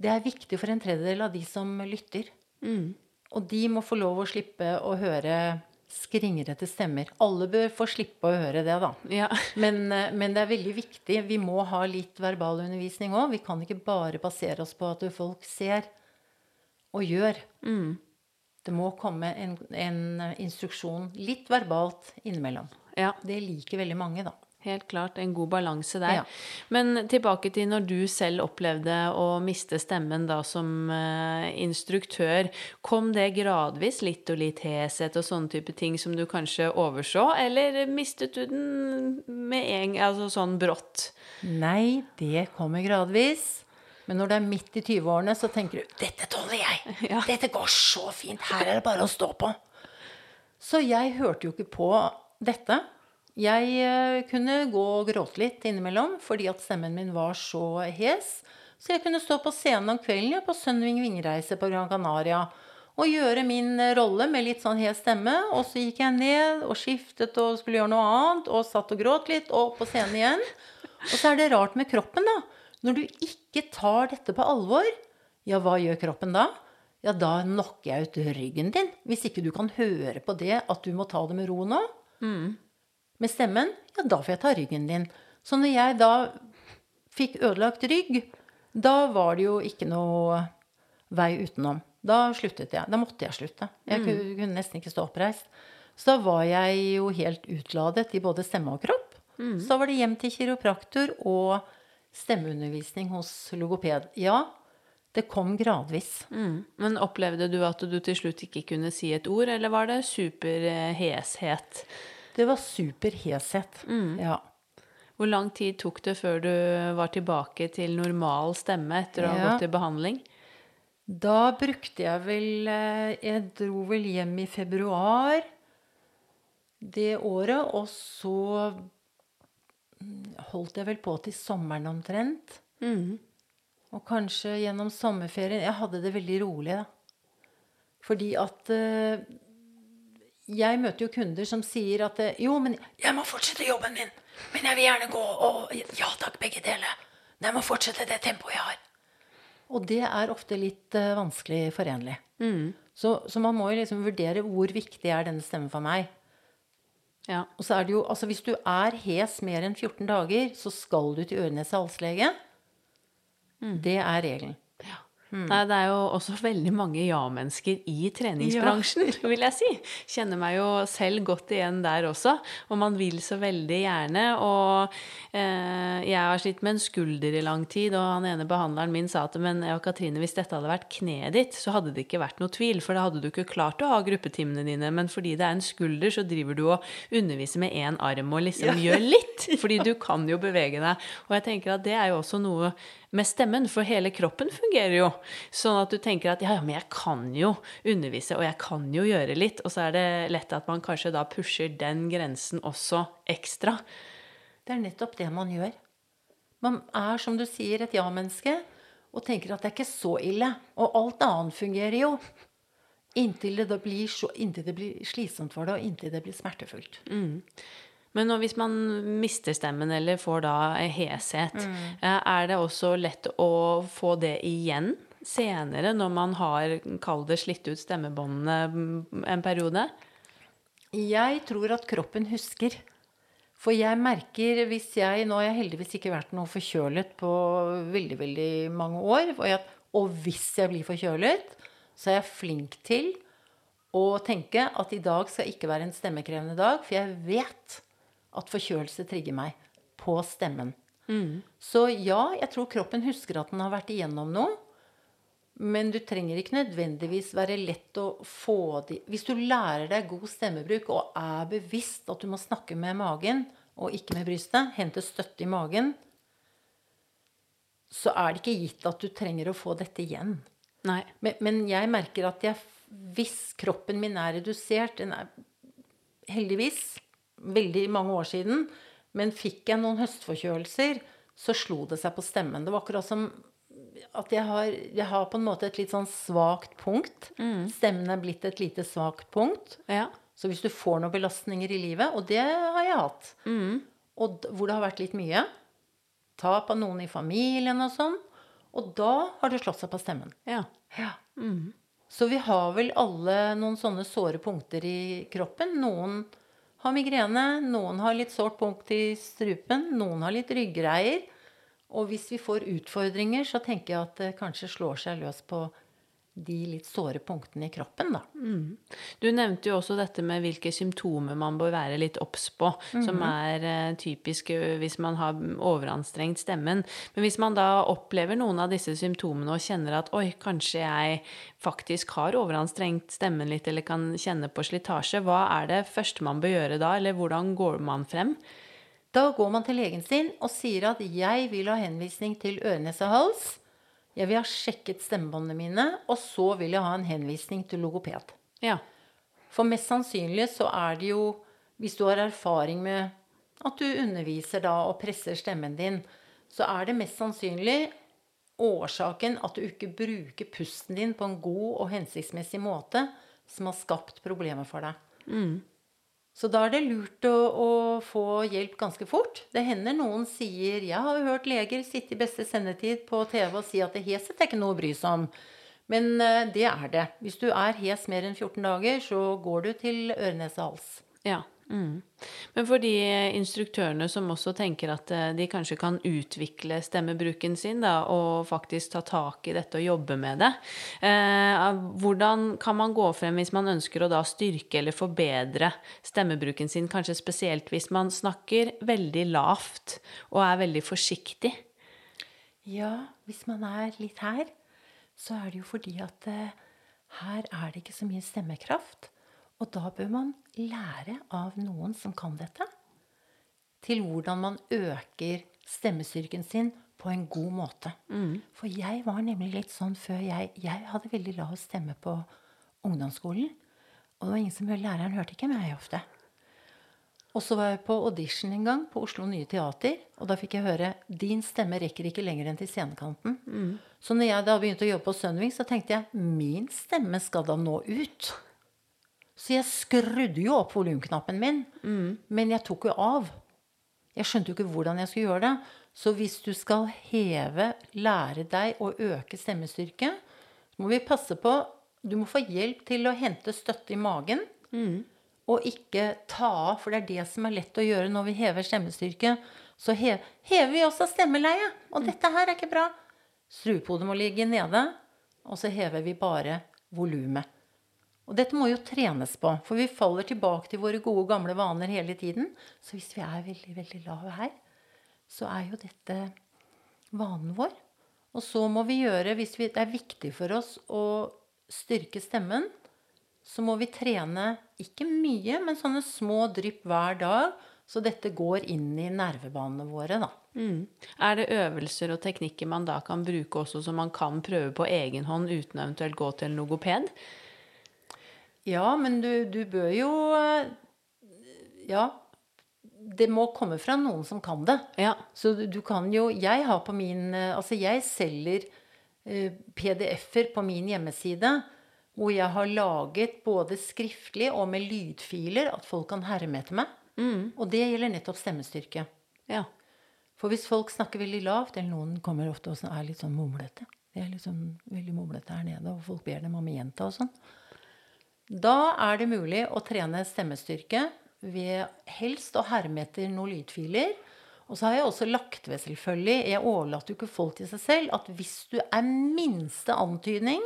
Speaker 2: Det er viktig for en tredjedel av de som lytter. Og de må få lov å slippe å høre skringrete stemmer. Alle bør få slippe å høre det, da.
Speaker 1: Ja.
Speaker 2: Men, eh, men det er veldig viktig. Vi må ha litt verbalundervisning òg. Vi kan ikke bare basere oss på at folk ser og gjør. Det må komme en, en instruksjon litt verbalt innimellom.
Speaker 1: ja.
Speaker 2: Det liker veldig mange, da.
Speaker 1: Helt klart. En god balanse der.
Speaker 2: Ja.
Speaker 1: Men tilbake til når du selv opplevde å miste stemmen da som uh, instruktør. Kom det gradvis, litt og litt heshet og sånne type ting som du kanskje overså, eller mistet du den med en altså sånn brått?
Speaker 2: Nei, det kommer gradvis. Men når det er midt i 20-årene, så tenker du 'Dette tåler jeg!
Speaker 1: Ja.
Speaker 2: Dette går så fint! Her er det bare å stå på!' Så jeg hørte jo ikke på dette. Jeg eh, kunne gå og gråte litt innimellom fordi at stemmen min var så hes. Så jeg kunne stå på scenen om kvelden på Sunwing Vingreise på Gran Canaria og gjøre min eh, rolle med litt sånn hes stemme. Og så gikk jeg ned og skiftet og skulle gjøre noe annet og satt og gråt litt og på scenen igjen. Og så er det rart med kroppen, da. Når du ikke tar dette på alvor, ja, hva gjør kroppen da? Ja, da knocker jeg ut ryggen din. Hvis ikke du kan høre på det at du må ta det med ro nå. Med stemmen, ja, da får jeg ta ryggen din. Så når jeg da fikk ødelagt rygg, da var det jo ikke noe vei utenom. Da sluttet jeg. Da måtte jeg slutte. Jeg mm. kunne nesten ikke stå oppreist. Så da var jeg jo helt utladet i både stemme og kropp. Så da var det hjem til kiropraktor og stemmeundervisning hos logoped. Ja, det kom gradvis.
Speaker 1: Mm. Men opplevde du at du til slutt ikke kunne si et ord, eller var det superheshet?
Speaker 2: Det var superheshet, mm. Ja.
Speaker 1: Hvor lang tid tok det før du var tilbake til normal stemme etter å ha
Speaker 2: Ja.
Speaker 1: gått i behandling?
Speaker 2: Da brukte jeg vel eh, Jeg dro vel hjem i februar. det året. Og så holdt jeg vel på til sommeren omtrent.
Speaker 1: Mm.
Speaker 2: Og kanskje gjennom sommerferien Jeg hadde det veldig rolig, da. Fordi at eh, Jeg møter jo kunder som sier at eh, Jo, men jeg må fortsette jobben min. Men jeg vil gjerne gå og Ja takk, begge deler. Men jeg må fortsette det tempoet jeg har. Og det er ofte litt eh, vanskelig forenlig. Så, så man må jo liksom vurdere hvor viktig er denne stemmen for meg.
Speaker 1: Ja.
Speaker 2: Og så er det jo, altså Hvis du er hes mer enn 14 dager, så skal du til ørenes- og halslege. Det er regelen.
Speaker 1: Nei, det er jo også veldig mange ja-mennesker i treningsbransjen, vil jeg si. Kjenner meg jo selv godt igjen der også. Og man vil så veldig gjerne. Og eh, jeg har slitt med en skulder i lang tid, og han ene behandleren min sa at men ja, Katrine, hvis dette hadde vært kneet ditt, så hadde det ikke vært noe tvil, for da hadde du ikke klart å ha gruppetimene dine. Men fordi det er en skulder, så driver du og underviser med én arm og liksom gjør litt. Fordi du kan jo bevege deg. Og jeg tenker at det er jo også noe med stemmen, for hele kroppen fungerer jo. Sånn at du tenker at ja, ja, men jeg kan jo undervise, og jeg kan jo gjøre litt. Og så er det lett at man kanskje da pusher den grensen også ekstra.
Speaker 2: Det er nettopp det man gjør. Man er, som du sier, et ja-menneske og tenker at det er ikke så ille. Og alt annet fungerer jo. Inntil det, blir, så, inntil det blir slitsomt for deg, og inntil det blir smertefullt.
Speaker 1: Men hvis man mister stemmen eller får da heshet, mm. er det også lett å få det igjen senere når man har, kall det, slitt ut stemmebåndene mm, en periode?
Speaker 2: Jeg tror at kroppen husker. For jeg merker hvis jeg Nå har jeg heldigvis ikke vært noe forkjølet på veldig, veldig mange år. Og, jeg, og hvis jeg blir forkjølet, så er jeg flink til å tenke at i dag skal ikke være en stemmekrevende dag, for jeg vet at forkjølelse trigger meg på stemmen. Så ja, jeg tror kroppen husker at den har vært igjennom noe. Men du trenger ikke nødvendigvis være lett å få de Hvis du lærer deg god stemmebruk og er bevisst at du må snakke med magen og ikke med brystet, hente støtte i magen, så er det ikke gitt at du trenger å få dette igjen.
Speaker 1: Nei.
Speaker 2: Men, men jeg merker at jeg, hvis kroppen min er redusert Den er heldigvis veldig mange år siden. Men fikk jeg noen høstforkjølelser, så slo det seg på stemmen. Det var akkurat som at jeg har, jeg har på en måte et litt sånn svakt punkt. Stemmen er blitt et lite svakt punkt.
Speaker 1: Ja.
Speaker 2: Så hvis du får noen belastninger i livet, og det har jeg hatt, og hvor det har vært litt mye Tap av noen i familien og sånn. Og da har det slått seg på stemmen.
Speaker 1: ja.
Speaker 2: Ja. Så vi har vel alle noen sånne såre punkter i kroppen. Noen har migrene, noen har litt sårt punkt i strupen, noen har litt ryggreier. Og hvis vi får utfordringer, så tenker jeg at det kanskje slår seg løs på de litt såre punktene i kroppen, da.
Speaker 1: Du nevnte jo også dette med hvilke symptomer man bør være litt obs på, som er uh, typisk hvis man har overanstrengt stemmen. Men hvis man da opplever noen av disse symptomene og kjenner at oi, kanskje jeg faktisk har overanstrengt stemmen litt, eller kan kjenne på slitasje, hva er det første man bør gjøre da, eller hvordan går man frem?
Speaker 2: Da går man til legen sin og sier at 'jeg vil ha henvisning til øre-nese-hals'. Jeg vil ha sjekket stemmebåndene mine, og så vil jeg ha en henvisning til logoped.
Speaker 1: Ja.
Speaker 2: For mest sannsynlig så er det jo, hvis du har erfaring med at du underviser da og presser stemmen din, så er det mest sannsynlig årsaken at du ikke bruker pusten din på en god og hensiktsmessig måte som har skapt problemer for deg. Så da er det lurt å, å få hjelp ganske fort. Det hender noen sier Jeg har hørt leger sitte i beste sendetid på TV og si at det heset er ikke noe å bry seg om. Men eh, det er det. Hvis du er hes mer enn 14 dager, så går du til øre-nese-hals.
Speaker 1: Ja. Mm. Men for de instruktørene som også tenker at eh, de kanskje kan utvikle stemmebruken sin, da, og faktisk ta tak i dette og jobbe med det, eh, hvordan kan man gå frem hvis man ønsker å da styrke eller forbedre stemmebruken sin, kanskje spesielt hvis man snakker veldig lavt og er veldig forsiktig?
Speaker 2: Ja, hvis man er litt her, så er det jo fordi at eh, her er det ikke så mye stemmekraft. Og da bør man lære av noen som kan dette, til hvordan man øker stemmestyrken sin på en god måte. For jeg var nemlig litt sånn før jeg Jeg hadde veldig lav stemme på ungdomsskolen. Og det var ingen som hørte Læreren hørte ikke meg ofte. Og så var jeg på audition en gang på Oslo Nye Teater. Og da fikk jeg høre din stemme rekker ikke lenger enn til scenekanten. Så når jeg da begynte å jobbe på Sunwing, så tenkte jeg min stemme skal da nå ut. Så jeg skrudde jo opp volumknappen min, men jeg tok jo av. Jeg skjønte jo ikke hvordan jeg skulle gjøre det. Så hvis du skal heve, lære deg å øke stemmestyrke, så må vi passe på Du må få hjelp til å hente støtte i magen. Og ikke ta av, for det er det som er lett å gjøre når vi hever stemmestyrke. Så hev, hever vi også stemmeleie. Og dette her er ikke bra. Strupehodet må ligge nede, og så hever vi bare volumet. Og dette må jo trenes på, for vi faller tilbake til våre gode, gamle vaner hele tiden. Så hvis vi er veldig, veldig lave her, så er jo dette vanen vår. Og så må vi gjøre, hvis vi, det er viktig for oss å styrke stemmen, så må vi trene ikke mye, men sånne små drypp hver dag. Så dette går inn i nervebanene våre, da.
Speaker 1: Mm. Er det øvelser og teknikker man da kan bruke også som man kan prøve på egen hånd uten eventuelt gå til en logoped?
Speaker 2: Ja, men du, du bør jo eh, Ja. Det må komme fra noen som kan det.
Speaker 1: Ja.
Speaker 2: Så du, du kan jo Jeg har på min eh, Altså, jeg selger uh, PDF-er på min hjemmeside. Hvor jeg har laget både skriftlig og med lydfiler at folk kan herme etter meg. Og det gjelder nettopp stemmestyrke.
Speaker 1: ja.
Speaker 2: For hvis folk snakker veldig lavt, eller noen kommer ofte og er litt sånn mumlete De er liksom veldig mumlete her nede, og folk ber dem om å gjenta og sånn. Da er det mulig å trene stemmestyrke ved helst å herme etter noen lydfiler. Og så har jeg også lagt ved, selvfølgelig, jeg overlater jo ikke folk til seg selv, at hvis du er minste antydning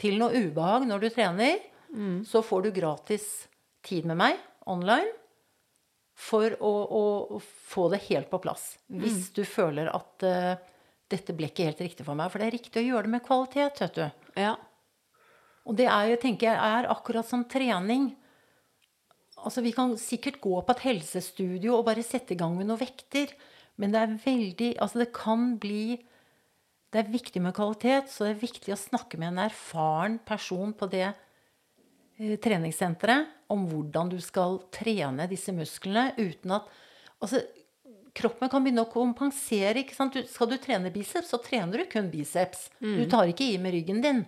Speaker 2: til noe ubehag når du trener, så får du gratis tid med meg online for å, å, få det helt på plass. Hvis du føler at uh, dette ble ikke helt riktig for meg. For det er riktig å gjøre det med kvalitet, vet du.
Speaker 1: Ja.
Speaker 2: Og det er jeg tenker jeg, er akkurat som trening. Altså, vi kan sikkert gå på et helsestudio og bare sette i gang med noen vekter. Men det er veldig Altså, det kan bli Det er viktig med kvalitet, så det er viktig å snakke med en erfaren person på det eh, treningssenteret om hvordan du skal trene disse musklene uten at Altså, kroppen kan begynne å kompensere. skal du trene biceps, så trener du kun biceps. Du tar ikke i med ryggen din.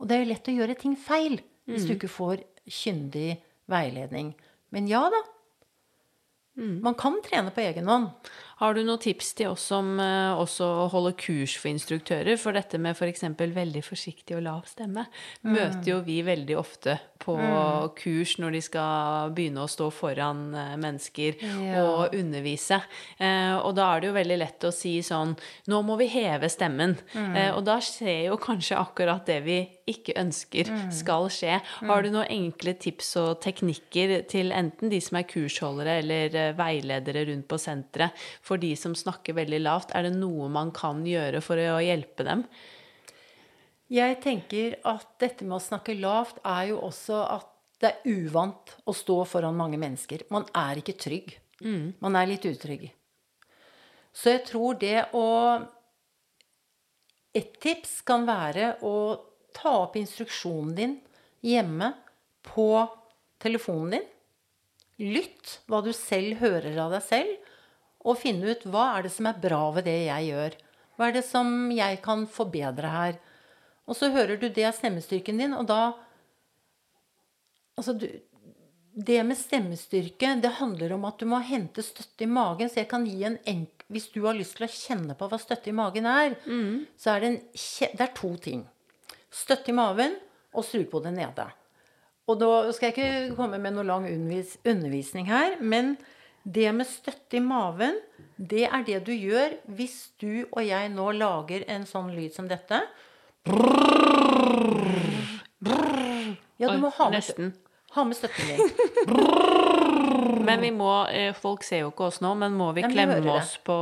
Speaker 2: Og det er jo lett å gjøre ting feil hvis du ikke får kyndig veiledning. Men ja da. Man kan trene på egen hånd.
Speaker 1: Har du noen tips til oss som eh, også holder kurs for instruktører? For dette med f.eks. veldig forsiktig og lav stemme møter jo vi veldig ofte på kurs når de skal begynne å stå foran eh, mennesker
Speaker 2: Ja.
Speaker 1: og undervise. Eh, og da er det jo veldig lett å si sånn Nå må vi heve stemmen. Eh, og da skjer jo kanskje akkurat det vi ikke ønsker skal skje. Har du noen enkle tips og teknikker til enten de som er kursholdere eller veiledere rundt på senteret, for de som snakker veldig lavt? Er det noe man kan gjøre for å hjelpe dem?
Speaker 2: Jeg tenker at dette med å snakke lavt er jo også at det er uvant å stå foran mange mennesker. Man er ikke trygg. Man er litt utrygg. Så jeg tror det å Et tips kan være å ta opp instruksjonen din hjemme på telefonen din. Lytt hva du selv hører av deg selv, og finne ut hva er det som er bra ved det jeg gjør. Hva er det som jeg kan forbedre her? Og så hører du det av stemmestyrken din, og da Altså, du, det med stemmestyrke, det handler om at du må hente støtte i magen. Så jeg kan gi en enk... Hvis du har lyst til å kjenne på hva støtte i magen er, så er det en. Det er to ting. Støtte i magen og strupehodet nede. Og da skal jeg ikke komme med noe lang undervisning her, men det med støtte i maven, det er det du gjør hvis du og jeg nå lager en sånn lyd som dette. Ja, du må ha med,
Speaker 1: Nesten.
Speaker 2: ha med støtten din.
Speaker 1: Men vi må, eh, folk ser jo ikke oss nå, men må vi
Speaker 2: Ja, men
Speaker 1: klemme oss på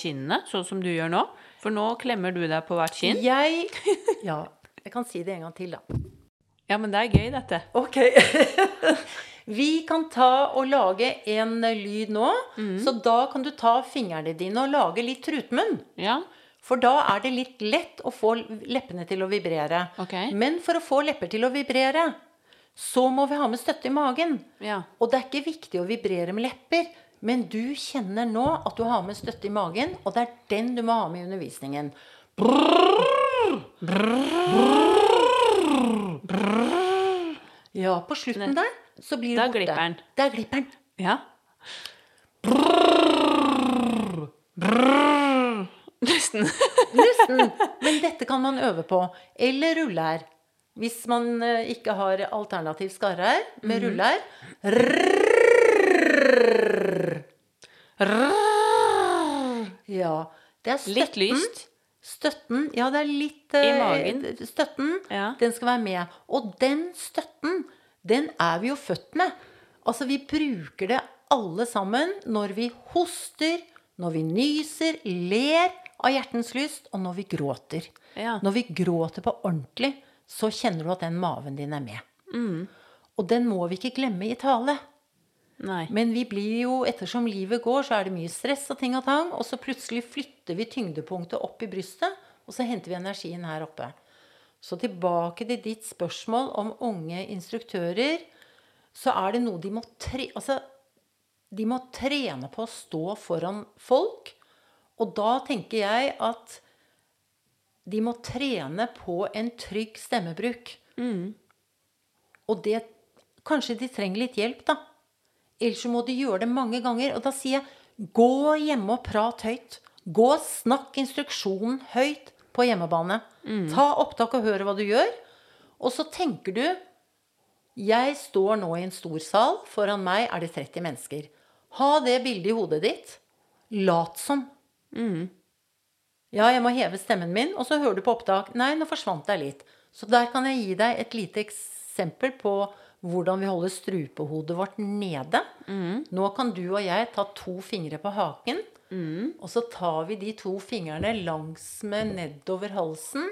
Speaker 1: kinnene, sånn som du gjør nå? For nå klemmer du deg på hvert kinn.
Speaker 2: Jeg Ja, jeg kan si det en gang til, da.
Speaker 1: Ja, men det er gøy, dette.
Speaker 2: Ok. Vi kan ta og lage en lyd nå. Så da kan du ta fingrene dine og lage litt trutmunn.
Speaker 1: Ja.
Speaker 2: For da er det litt lett å få leppene til å vibrere.
Speaker 1: Ok.
Speaker 2: Men for å få lepper til å vibrere, så må vi ha med støtte i magen.
Speaker 1: Ja.
Speaker 2: Og det er ikke viktig å vibrere med lepper, men du kjenner nå at du har med støtte i magen, og det er den du må ha med i undervisningen. Ja, på slutten der så blir det
Speaker 1: Da
Speaker 2: borte.
Speaker 1: glipper den.
Speaker 2: Da glipper den.
Speaker 1: Ja. Nesten.
Speaker 2: Nesten. Men dette kan man øve på. Eller rullær. Hvis man eh, ikke har alternativ skarre med
Speaker 1: Mhm.
Speaker 2: rullær. Ja. Det er støtten.
Speaker 1: Litt lyst.
Speaker 2: Støtten, ja, det er litt
Speaker 1: I
Speaker 2: eh,
Speaker 1: magen.
Speaker 2: Støtten,
Speaker 1: Ja.
Speaker 2: den skal være med. Og den støtten, den er vi jo født med. Altså, vi bruker det alle sammen når vi hoster, når vi nyser, ler av hjertens lyst, og når vi gråter.
Speaker 1: Ja.
Speaker 2: Når vi gråter på ordentlig, så kjenner du at den maven din er med.
Speaker 1: Mm.
Speaker 2: Og den må vi ikke glemme i tale.
Speaker 1: Nei.
Speaker 2: Men vi blir jo, ettersom livet går, så er det mye stress og ting og tang. Og så plutselig flytter vi tyngdepunktet opp i brystet, og så henter vi energien her oppe. Så tilbake til ditt spørsmål om unge instruktører. Så er det noe de må tre... Altså, de må trene på å stå foran folk. Og da tenker jeg at de må trene på en trygg stemmebruk. Og det Kanskje de trenger litt hjelp, da. Ellers så må de gjøre det mange ganger. Og da sier jeg gå hjemme og prat høyt. Gå og snakk instruksjonen høyt på hjemmebane. Ta opptak og hør hva du gjør. Og så tenker du Jeg står nå i en stor sal. Foran meg er det 30 mennesker. Ha det bildet i hodet ditt. Lat som. Ja, jeg må heve stemmen min, og så hører du på opptak. Nei, nå forsvant jeg litt. Så der kan jeg gi deg et lite eksempel på hvordan vi holder strupehodet vårt nede. Nå kan du og jeg ta to fingre på haken, og så tar vi de to fingrene langsmed nedover halsen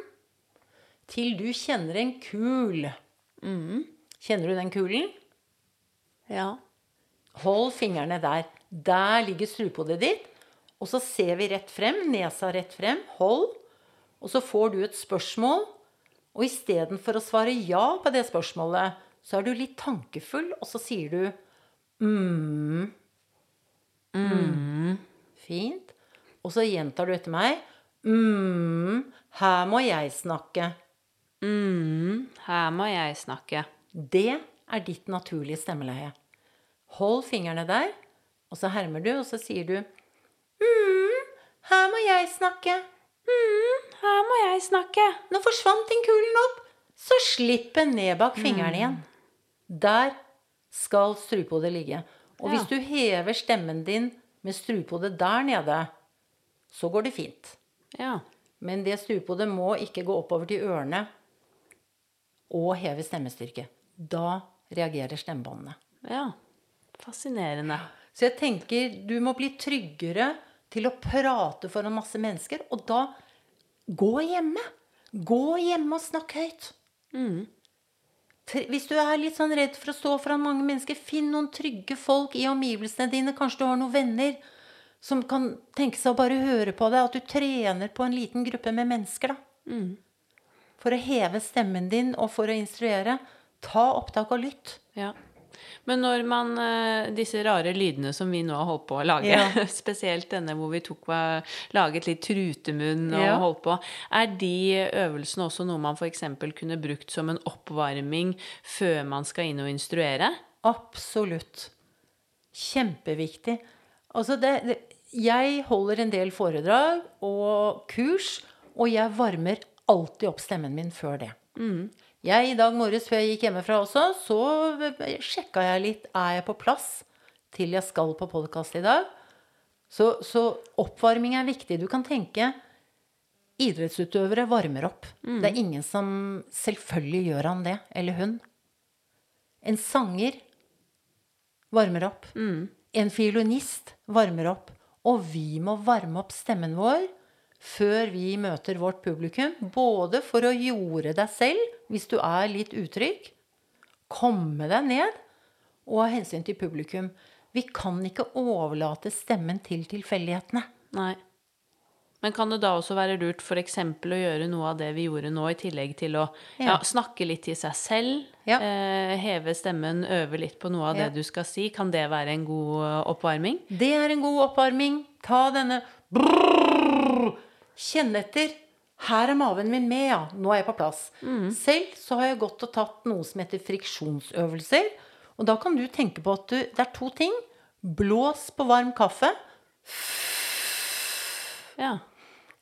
Speaker 2: til du kjenner en kul. Kjenner du den kulen?
Speaker 1: Ja.
Speaker 2: Hold fingrene der. Der ligger strupehodet ditt. Og så ser vi rett frem, nesa rett frem. Hold. Og så får du et spørsmål. Og istedenfor å svare ja på det spørsmålet, så er du litt tankefull, og så sier du mm. Mm. Fint. Og så gjentar du etter meg. Mm. Her må jeg snakke.
Speaker 1: Mm, her må jeg snakke.
Speaker 2: Det er ditt naturlige stemmeleie. Hold fingrene der, og så hermer du, og så sier du mm, her må jeg snakke.
Speaker 1: Her må jeg snakke.
Speaker 2: Nå forsvant den kulen opp. Så slipp den ned bak fingeren igjen. Der skal strupehodet ligge. Og hvis du hever stemmen din med strupehodet der nede, så går det fint.
Speaker 1: Ja.
Speaker 2: Men det strupehodet må ikke gå oppover til ørene og heve stemmestyrke. Da reagerer stemmebåndene.
Speaker 1: ja. Fascinerende.
Speaker 2: Så jeg tenker du må bli tryggere til å prate foran masse mennesker. Og da gå hjemme. Gå hjemme og snakk høyt. Tre- Hvis du er litt sånn redd for å stå foran mange mennesker, finn noen trygge folk i omgivelsene dine. Kanskje du har noen venner som kan tenke seg å bare høre på deg. At du trener på en liten gruppe med mennesker, da. For å heve stemmen din og for å instruere. Ta opptak og lytt.
Speaker 1: Ja. Men når man eh, Disse rare lydene som vi nå har holdt på å lage,
Speaker 2: Ja.
Speaker 1: spesielt denne hvor vi tok, laget litt trutemunn og
Speaker 2: Ja.
Speaker 1: holdt på, er de øvelsene også noe man f.eks. kunne brukt som en oppvarming før man skal inn og instruere?
Speaker 2: Absolutt. Kjempeviktig. Altså det, det, jeg holder en del foredrag og kurs, og jeg varmer alltid opp stemmen min før det. Jeg I dag morges før jeg gikk hjemmefra også, så sjekka jeg litt. Er jeg på plass til jeg skal på podkast i dag? Så, så oppvarming er viktig. Du kan tenke idrettsutøvere varmer opp. Det er ingen som Selvfølgelig gjør han det, eller hun. En sanger varmer opp. En fiolinist varmer opp. Og vi må varme opp stemmen vår før vi møter vårt publikum. Både for å jorde deg selv, hvis du er litt utrygg, komme deg ned, og av hensyn til publikum. Vi kan ikke overlate stemmen til tilfeldighetene.
Speaker 1: Nei. Men kan det da også være lurt f.eks. å gjøre noe av det vi gjorde nå, i tillegg til å ja.
Speaker 2: Ja.
Speaker 1: snakke litt til seg selv?
Speaker 2: Ja.
Speaker 1: Eh, heve stemmen, øve litt på noe av det du skal si. Kan det være en god eh, oppvarming?
Speaker 2: Det er en god oppvarming. Ta denne brrrr. Kjenn etter. Her er maven min med, ja. Nå er jeg på plass. Selv så har jeg gått og tatt noe som heter friksjonsøvelser. Og da kan du tenke på at du Det er to ting. Blås på varm kaffe.
Speaker 1: Ja.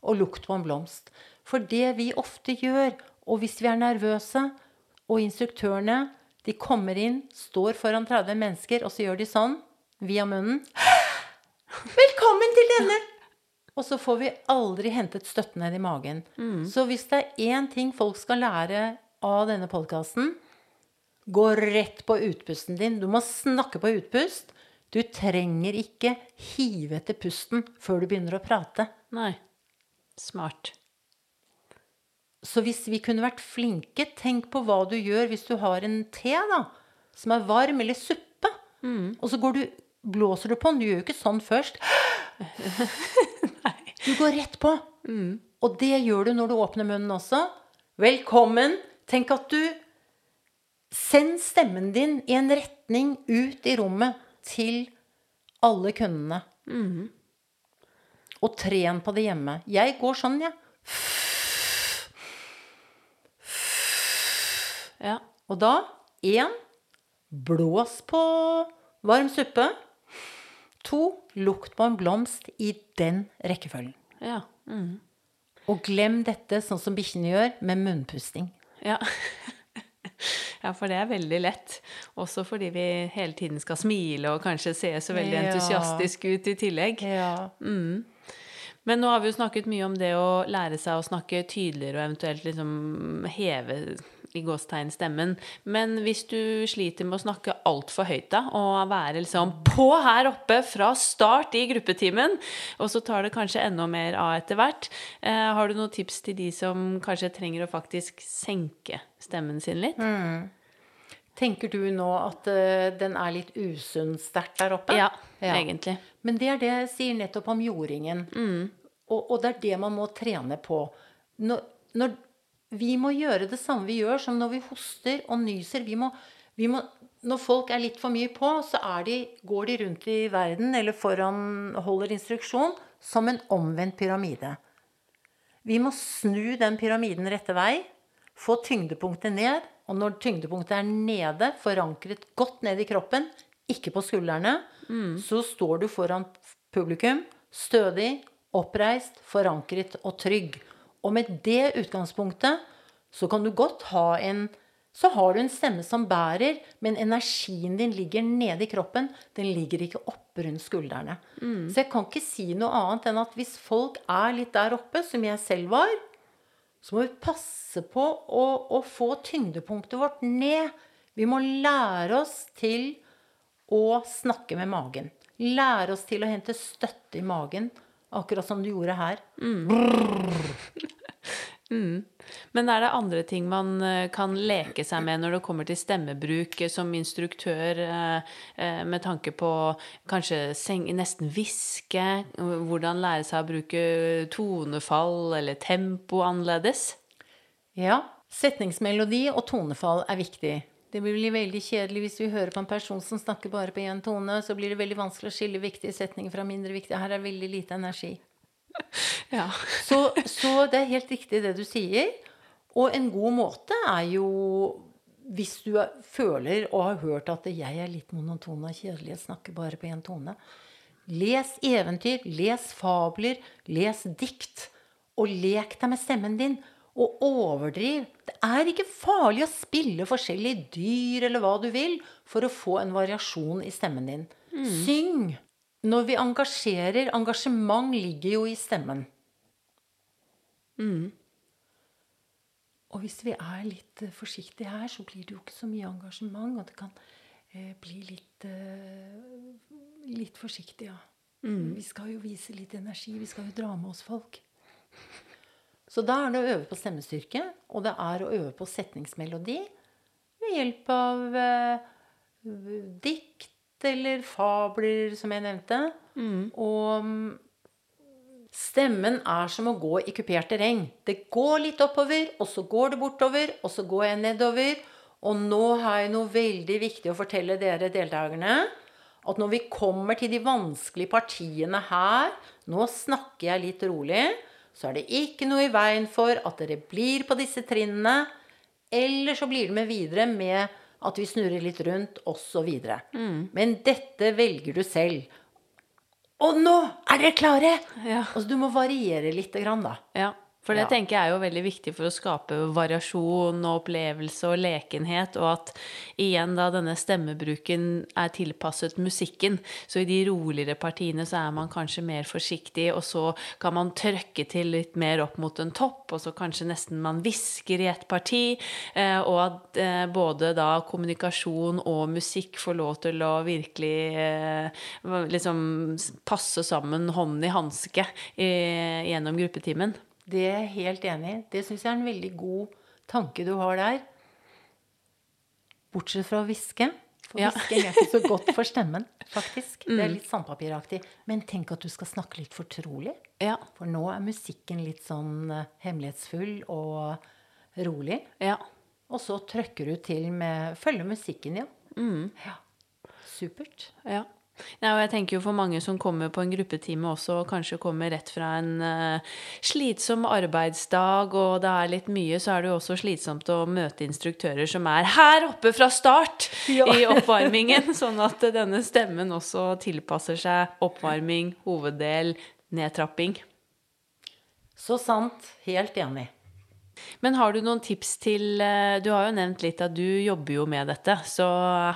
Speaker 2: og lukt på en blomst. For det vi ofte gjør, og hvis vi er nervøse, og instruktørene de kommer inn, står foran 30 mennesker, og så gjør de sånn via munnen Velkommen til denne! Og så får vi aldri hentet støtten ned i magen. Så hvis det er én ting folk skal lære av denne podkasten, gå rett på utpusten din. Du må snakke på utpust. Du trenger ikke hive etter pusten før du begynner å prate.
Speaker 1: Nei. Smart.
Speaker 2: Så hvis vi kunne vært flinke, tenk på hva du gjør hvis du har en te da, som er varm, eller suppe. Og så går du, blåser du på den. Du gjør jo ikke sånn først. Du går rett på. Og det gjør du når du åpner munnen også. Velkommen. Tenk at du Send stemmen din i en retning ut i rommet til alle kundene. Og tren på det hjemme. Jeg går sånn, jeg.
Speaker 1: Ja.
Speaker 2: Og da én blås på varm suppe. To lukt på en blomst i den rekkefølgen.
Speaker 1: Ja. Mm.
Speaker 2: Og glem dette sånn som bikkjene gjør, med munnpusting.
Speaker 1: Ja. ja, for det er veldig lett. Også fordi vi hele tiden skal smile og kanskje se så veldig
Speaker 2: Ja.
Speaker 1: entusiastisk ut i tillegg.
Speaker 2: Ja.
Speaker 1: Men nå har vi jo snakket mye om det å lære seg å snakke tydeligere og eventuelt liksom heve i gåstegn stemmen. Men hvis du sliter med å snakke altfor høyt da, og være liksom på her oppe fra start i gruppetimen, og så tar det kanskje enda mer av etter hvert, eh, har du noen tips til de som kanskje trenger å faktisk senke stemmen sin litt?
Speaker 2: Tenker du nå at uh, den er litt usunn sterkt der oppe?
Speaker 1: Ja,
Speaker 2: Ja.
Speaker 1: egentlig.
Speaker 2: Men det er det jeg sier nettopp om jordingen. Og, og det er det man må trene på. Når, når, vi må gjøre det samme vi gjør som når vi hoster og nyser. Vi må, vi må, når folk er litt for mye på, så de, går de rundt i verden eller foran, holder instruksjon som en omvendt pyramide. Vi må snu den pyramiden rette vei, få tyngdepunktet ned, og når tyngdepunktet er nede, forankret godt ned i kroppen, ikke på skuldrene, så står du foran publikum, stødig, oppreist, forankret og trygg. Og med det utgangspunktet så kan du godt ha en så har du en stemme som bærer, men energien din ligger nede i kroppen. Den ligger ikke oppe rundt skuldrene. Så jeg kan ikke si noe annet enn at hvis folk er litt der oppe, som jeg selv var, så må vi passe på å, å få tyngdepunktet vårt ned. Vi må lære oss til å snakke med magen. Lære oss til å hente støtte i magen, akkurat som du gjorde her.
Speaker 1: Men er det andre ting man eh, kan leke seg med når det kommer til stemmebruk eh, som instruktør, eh, med tanke på kanskje seng, nesten hviske, hvordan lære seg å bruke tonefall eller tempo annerledes?
Speaker 2: Ja, setningsmelodi og tonefall er viktig. Det blir veldig kjedelig hvis vi hører på en person som snakker bare på én tone. Så blir det veldig vanskelig å skille viktige setninger fra mindre viktige. Her er veldig lite energi.
Speaker 1: Ja.
Speaker 2: Så, så det er helt riktig det du sier. Og en god måte er jo hvis du er, føler og har hørt at jeg er litt monoton og kjedelig, jeg snakker bare på én tone. Les eventyr, les fabler, les dikt. Og lek deg med stemmen din. Og overdriv. Det er ikke farlig å spille forskjellige dyr eller hva du vil for å få en variasjon i stemmen din. Syng. Når vi engasjerer Engasjement ligger jo i stemmen. Og hvis vi er litt eh, forsiktige her, så blir det jo ikke så mye engasjement. Og det kan eh, bli litt eh, litt forsiktig, ja. Vi skal jo vise litt energi. Vi skal jo dra med oss folk. Så da er det å øve på stemmestyrke, og det er å øve på setningsmelodi ved hjelp av eh, dikt eller fabler, som jeg nevnte. Og mm, Stemmen er som å gå i kupert terreng. Det går litt oppover, og så går det bortover, og så går jeg nedover. Og nå har jeg noe veldig viktig å fortelle dere deltakerne. At når vi kommer til de vanskelige partiene her Nå snakker jeg litt rolig. Så er det ikke noe i veien for at dere blir på disse trinnene. Eller så blir det med videre med at vi snurrer litt rundt, osv. Mm. Men dette velger du selv. Og nå er dere klare!
Speaker 1: Ja.
Speaker 2: Altså, du må variere litt, da.
Speaker 1: Ja. For det
Speaker 2: Ja.
Speaker 1: tenker jeg er jo veldig viktig for å skape variasjon og opplevelse og lekenhet, og at igjen da denne stemmebruken er tilpasset musikken. Så i de roligere partiene så er man kanskje mer forsiktig, og så kan man trøkke til litt mer opp mot en topp, og så kanskje nesten man hvisker i et parti, eh, og at eh, både da kommunikasjon og musikk får lov til å virkelig eh, liksom passe sammen hånd i hanske gjennom gruppetimen.
Speaker 2: Det er jeg helt enig i. Det syns jeg er en veldig god tanke du har der. Bortsett fra å hviske. For
Speaker 1: Ja.
Speaker 2: hvisking er ikke så godt for stemmen, faktisk. Det er litt sandpapiraktig. Men tenk at du skal snakke litt fortrolig.
Speaker 1: Ja.
Speaker 2: For nå er musikken litt sånn eh, hemmelighetsfull og rolig.
Speaker 1: Ja.
Speaker 2: Og så trøkker du til med Følger musikken, ja. ja. Supert.
Speaker 1: Ja. Nei, og jeg tenker jo for mange som kommer på en gruppetime også, og kanskje kommer rett fra en uh, slitsom arbeidsdag, og det er litt mye, så er det jo også slitsomt å møte instruktører som er her oppe fra start
Speaker 2: Ja.
Speaker 1: i oppvarmingen, sånn at denne stemmen også tilpasser seg oppvarming, hoveddel, nedtrapping.
Speaker 2: Så sant. Helt enig.
Speaker 1: Men har du noen tips til eh, Du har jo nevnt litt at du jobber jo med dette, så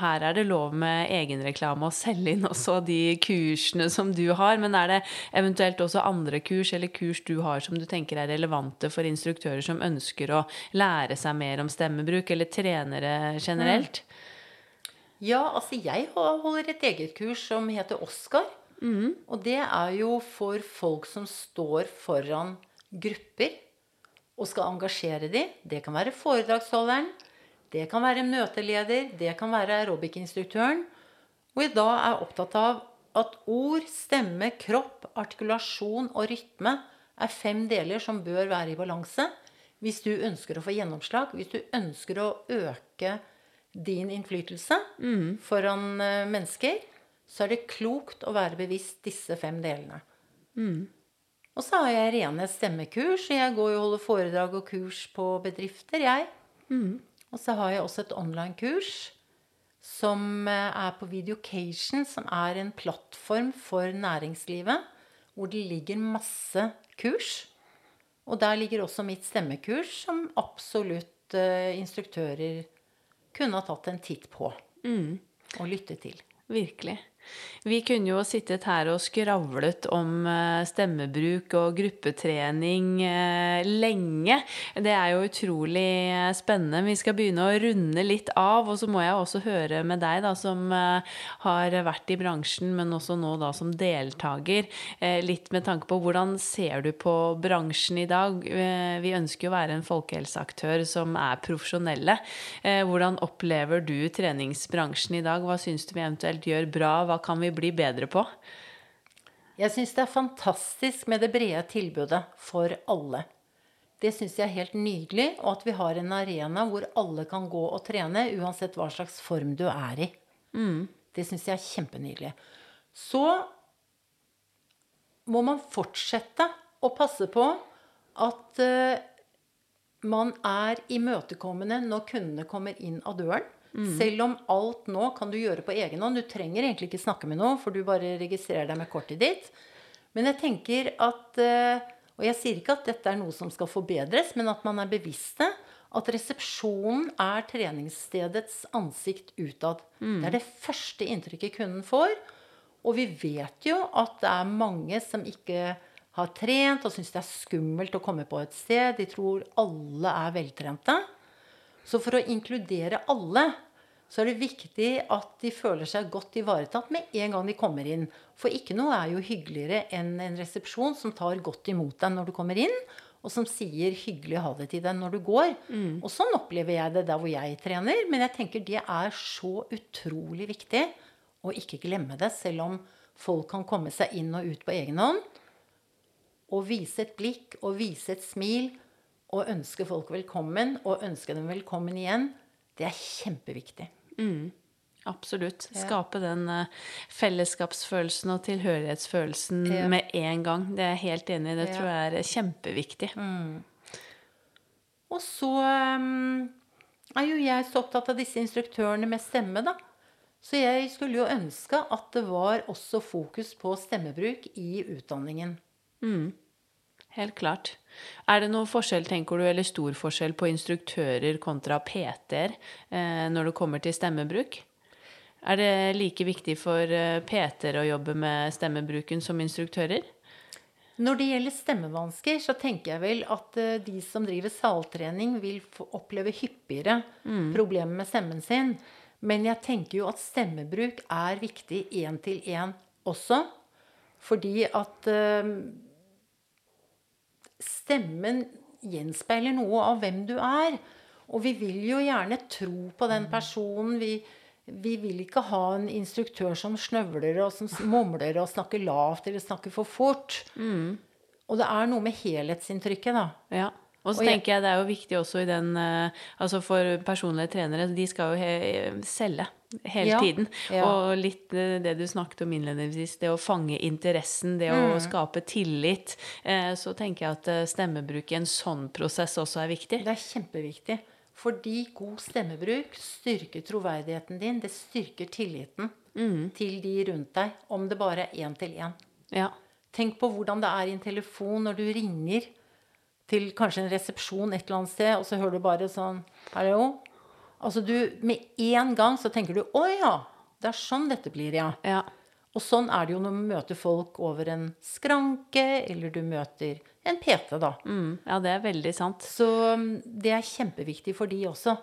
Speaker 1: her er det lov med egenreklame å selge inn også de kursene som du har. Men er det eventuelt også andre kurs eller kurs du har som du tenker er relevante for instruktører som ønsker å lære seg mer om stemmebruk, eller trenere generelt?
Speaker 2: Ja, altså jeg holder et eget kurs som heter Oscar. Og det er jo for folk som står foran grupper og skal engasjere de. Det kan være foredragsholderen, det kan være møteleder, det kan være aerobic-instruktøren. Og i dag er jeg opptatt av at ord, stemme, kropp, artikulasjon og rytme er fem deler som bør være i balanse hvis du ønsker å få gjennomslag, hvis du ønsker å øke din innflytelse foran eh, mennesker, så er det klokt å være bevisst disse fem delene. Og så har jeg rene stemmekurs, og jeg går jo og holder foredrag og kurs på bedrifter, jeg. Og så har jeg også et online-kurs som eh, er på Videocation, som er en plattform for næringslivet, hvor det ligger masse kurs. Og der ligger også mitt stemmekurs, som absolutt uh, instruktører kunne ha tatt en titt på og lyttet til.
Speaker 1: Virkelig. Vi kunne jo sittet her og skravlet om eh, stemmebruk og gruppetrening eh, lenge. Det er jo utrolig eh, spennende. Vi skal begynne å runde litt av, og så må jeg også høre med deg, da, som har vært i bransjen, men også nå da som deltaker, litt med tanke på hvordan ser du på bransjen i dag? Vi ønsker jo å være en folkehelseaktør som er profesjonelle. Hvordan opplever du treningsbransjen i dag? Hva syns du vi eventuelt gjør bra? Hva kan vi bli bedre på?
Speaker 2: Jeg syns det er fantastisk med det brede tilbudet for alle. Det syns jeg er helt nydelig, og at vi har en arena hvor alle kan gå og trene, uansett hva slags form du er i. Det syns jeg er kjempenydelig. Så må man fortsette å passe på at eh, man er imøtekommende når kundene kommer inn av døren. Selv om alt nå kan du gjøre på egen hånd. Du trenger egentlig ikke snakke med noen, for du bare registrerer deg med kortet ditt. Men jeg tenker at eh, Og jeg sier ikke at dette er noe som skal forbedres, men at man er bevisste. At resepsjonen er treningsstedets ansikt utad. Det er det første inntrykket kunden får. Og vi vet jo at det er mange som ikke har trent og syns det er skummelt å komme på et sted. De tror alle er veltrente. Så for å inkludere alle, så er det viktig at de føler seg godt ivaretatt med en gang de kommer inn. For ikke noe er jo hyggeligere enn en resepsjon som tar godt imot deg når du kommer inn, og som sier hyggelig å ha det til deg når du går. Og sånn opplever jeg det der hvor jeg trener. Men jeg tenker det er så utrolig viktig å ikke glemme det, selv om folk kan komme seg inn og ut på egen hånd. å vise et blikk og vise et smil og ønske folk velkommen og ønske dem velkommen igjen, det er kjempeviktig.
Speaker 1: Absolutt. Skape den eh, fellesskapsfølelsen og tilhørighetsfølelsen
Speaker 2: Ja.
Speaker 1: med en gang. Det er jeg helt enig i. Det tror jeg er kjempeviktig.
Speaker 2: Og så um, er jo jeg så opptatt av disse instruktørene med stemme, da. Så jeg skulle jo ønske at det var også fokus på stemmebruk i utdanningen.
Speaker 1: Helt klart. Er det noen forskjell, tenker du, eller stor forskjell på instruktører kontra PT-er eh, når det kommer til stemmebruk? Er det like viktig for eh, PT-er å jobbe med stemmebruken som instruktører?
Speaker 2: Når det gjelder stemmevansker, så tenker jeg vel at eh, de som driver saltrening, vil oppleve hyppigere problemer med stemmen sin. Men jeg tenker jo at stemmebruk er viktig én til én også. Fordi at stemmen gjenspeiler noe av hvem du er. Og vi vil jo gjerne tro på den personen. Vi, vi vil ikke ha en instruktør som snøvler og som mumler og snakker lavt eller snakker for fort. Og det er noe med helhetsinntrykket, da.
Speaker 1: Ja. Og så tenker jeg det er jo viktig også i den eh, Altså for personlige trenere, de skal jo he selge hele
Speaker 2: Ja,
Speaker 1: tiden.
Speaker 2: ja.
Speaker 1: Og litt eh, det du snakket om innledningsvis, det å fange interessen, det
Speaker 2: Mm.
Speaker 1: å skape tillit. Eh, så tenker jeg at stemmebruk i en sånn prosess også er viktig.
Speaker 2: Det er kjempeviktig. Fordi god stemmebruk styrker troverdigheten din. Det styrker tilliten til de rundt deg, om det bare er én til én.
Speaker 1: Ja.
Speaker 2: Tenk på hvordan det er i en telefon når du ringer til kanskje en resepsjon et eller annet sted, og så hører du bare sånn Hallo? Altså du Med en gang så tenker du Å ja! Det er sånn dette blir, ja.
Speaker 1: ja.
Speaker 2: Og sånn er det jo når du møter folk over en skranke, eller du møter en PT, da.
Speaker 1: Mm, ja, det er veldig sant.
Speaker 2: Så det er kjempeviktig for de også.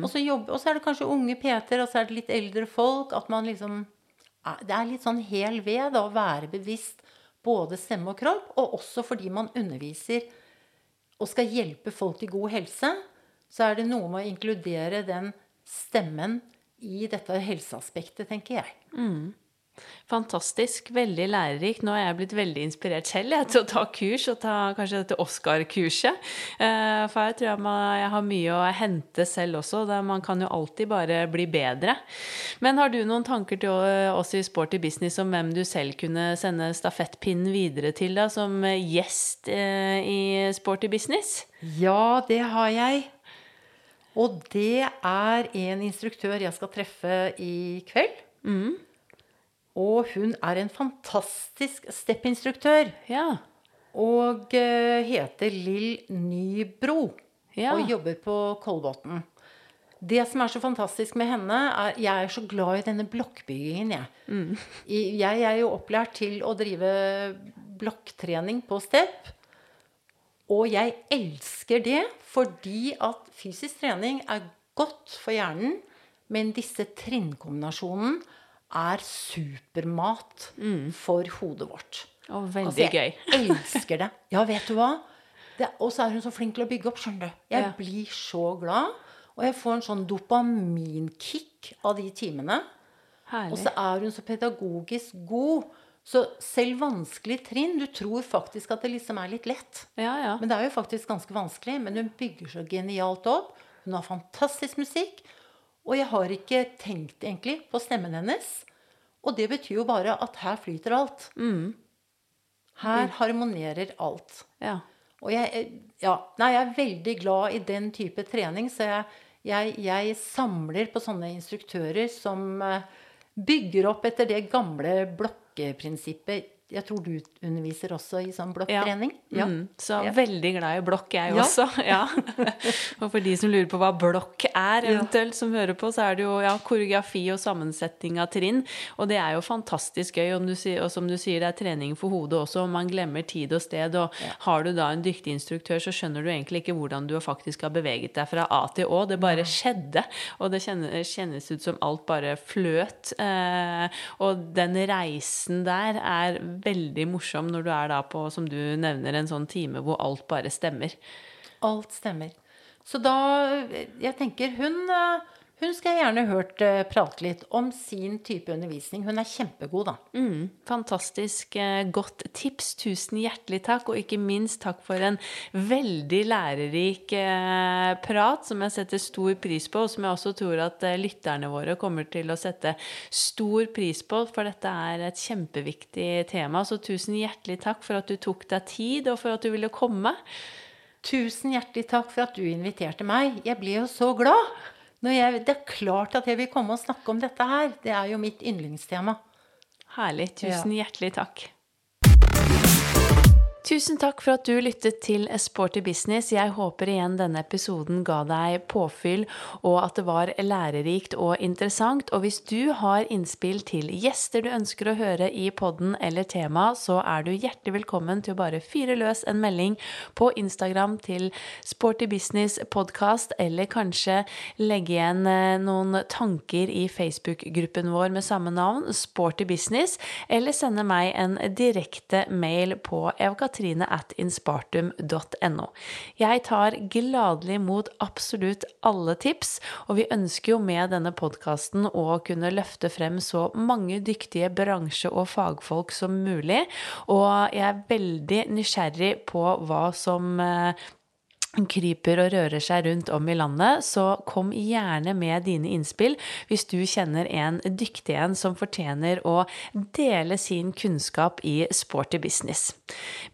Speaker 2: Og, så jobb, og så er det kanskje unge PT-er, og så er det litt eldre folk. At man liksom Det er litt sånn hel ved da, å være bevisst både stemme og kropp, og også fordi man underviser og skal hjelpe folk til god helse, så er det noe med å inkludere den stemmen i dette helseaspektet, tenker jeg.
Speaker 1: Fantastisk. Veldig lærerikt. Nå er jeg blitt veldig inspirert selv jeg, til å ta kurs, og ta kanskje dette Oscar-kurset. Eh, For jeg tror jeg, må, jeg har mye å hente selv også. Man kan jo alltid bare bli bedre. Men har du noen tanker til oss i Sporty Business om hvem du selv kunne sende stafettpinnen videre til da, som gjest eh, i Sporty Business?
Speaker 2: Ja, det har jeg. Og det er en instruktør jeg skal treffe i kveld. Og hun er en fantastisk steppinstruktør.
Speaker 1: Ja.
Speaker 2: Og eh, heter Lill Nybro.
Speaker 1: Ja.
Speaker 2: Og jobber på Kolbotn. Det som er så fantastisk med henne, er Jeg er så glad i denne blokkbyggingen, jeg. Mm. Jeg er jo opplært til å drive blokktrening på step. Og jeg elsker det fordi at fysisk trening er godt for hjernen, men disse trinnkombinasjonen er supermat for hodet vårt.
Speaker 1: Og veldig
Speaker 2: Altså,
Speaker 1: gøy.
Speaker 2: jeg elsker det. Ja, vet du hva? Og så er hun så flink til å bygge opp, skjønner du. Jeg
Speaker 1: Ja.
Speaker 2: blir så glad. Og jeg får en sånn dopaminkick av de timene.
Speaker 1: Herlig.
Speaker 2: Og så er hun så pedagogisk god. Så selv vanskelig trinn Du tror faktisk at det liksom er litt lett.
Speaker 1: Ja, ja.
Speaker 2: Men det er jo faktisk ganske vanskelig. Men hun bygger så genialt opp. Hun har fantastisk musikk. Og jeg har ikke tenkt egentlig på stemmen hennes. Og det betyr jo bare at her flyter alt. Her harmonerer alt.
Speaker 1: ja.
Speaker 2: Og jeg, ja, nei, jeg er veldig glad i den type trening, så jeg, jeg, jeg samler på sånne instruktører som eh, bygger opp etter det gamle blokkeprinsippet. Jeg tror du underviser også i sånn blokktrening?
Speaker 1: Mm, så
Speaker 2: Ja.
Speaker 1: veldig glad i blokk, jeg
Speaker 2: Ja.
Speaker 1: også. Ja. og for de som lurer på hva blokk er, eventuelt, som hører på, så er det jo ja, koreografi og sammensetning av trinn. Og det er jo fantastisk gøy. Og, og som du sier, det er trening for hodet også. Og man glemmer tid og sted. Og har du da en dyktig instruktør, så skjønner du egentlig ikke hvordan du faktisk har beveget deg fra A til Å. Det bare skjedde. Og det kjennes, kjennes ut som alt bare fløt. Eh, og den reisen der er veldig morsom når du er da på, som du nevner, en sånn time hvor alt bare stemmer.
Speaker 2: Alt stemmer. Så da Jeg tenker hun, eh, Hun skal jeg gjerne hørt uh, prate litt om sin type undervisning. Hun er kjempegod, da.
Speaker 1: Mm, fantastisk uh, godt tips. Tusen hjertelig takk. Og ikke minst takk for en veldig lærerik uh, prat som jeg setter stor pris på, og som jeg også tror at lytterne våre kommer til å sette stor pris på, for dette er et kjempeviktig tema. Så tusen hjertelig takk for at du tok deg tid, og for at du ville komme.
Speaker 2: Tusen hjertelig takk for at du inviterte meg. Jeg ble jo så glad. Jeg, det er klart at jeg vil komme og snakke om dette her. Det er jo mitt yndlingstema.
Speaker 1: Herlig. Tusen hjertelig takk. Tusen takk for at du lyttet til Sporty business. Jeg håper igjen denne episoden ga deg påfyll, og at det var lærerikt og interessant. Og hvis du har innspill til gjester du ønsker å høre i podden eller tema, så er du hjertelig velkommen til å bare fyre løs en melding på Instagram til Sporty business podcast, eller kanskje legge igjen eh, noen tanker i Facebook-gruppen vår med samme navn, Sporty business, eller sende meg en direkte mail på evkatrine katrine at inspartum.no. Jeg tar gladelig imot absolutt alle tips, og vi ønsker jo med denne podkasten å kunne løfte frem så mange dyktige bransje- og fagfolk som mulig, og jeg er veldig nysgjerrig på hva som eh, kryper og rører seg rundt om i landet, så kom gjerne med dine innspill hvis du kjenner en dyktig en som fortjener å dele sin kunnskap i sporty business.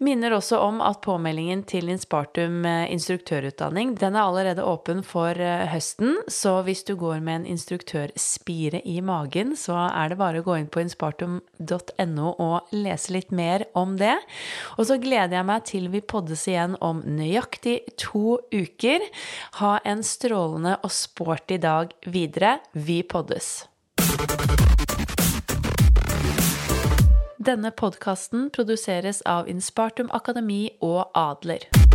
Speaker 1: Minner også om at påmeldingen til Inspartum eh, instruktørutdanning den er allerede åpen for eh, høsten, så hvis du går med en instruktørspire i magen, så er det bare å gå inn på inspartum.no og lese litt mer om det. Og så gleder jeg meg til vi poddes igjen om nøyaktig to to uker. Ha en strålende og sporty dag videre. Vi poddes. Denne podkasten produseres av Inspartum Akademi og Adler.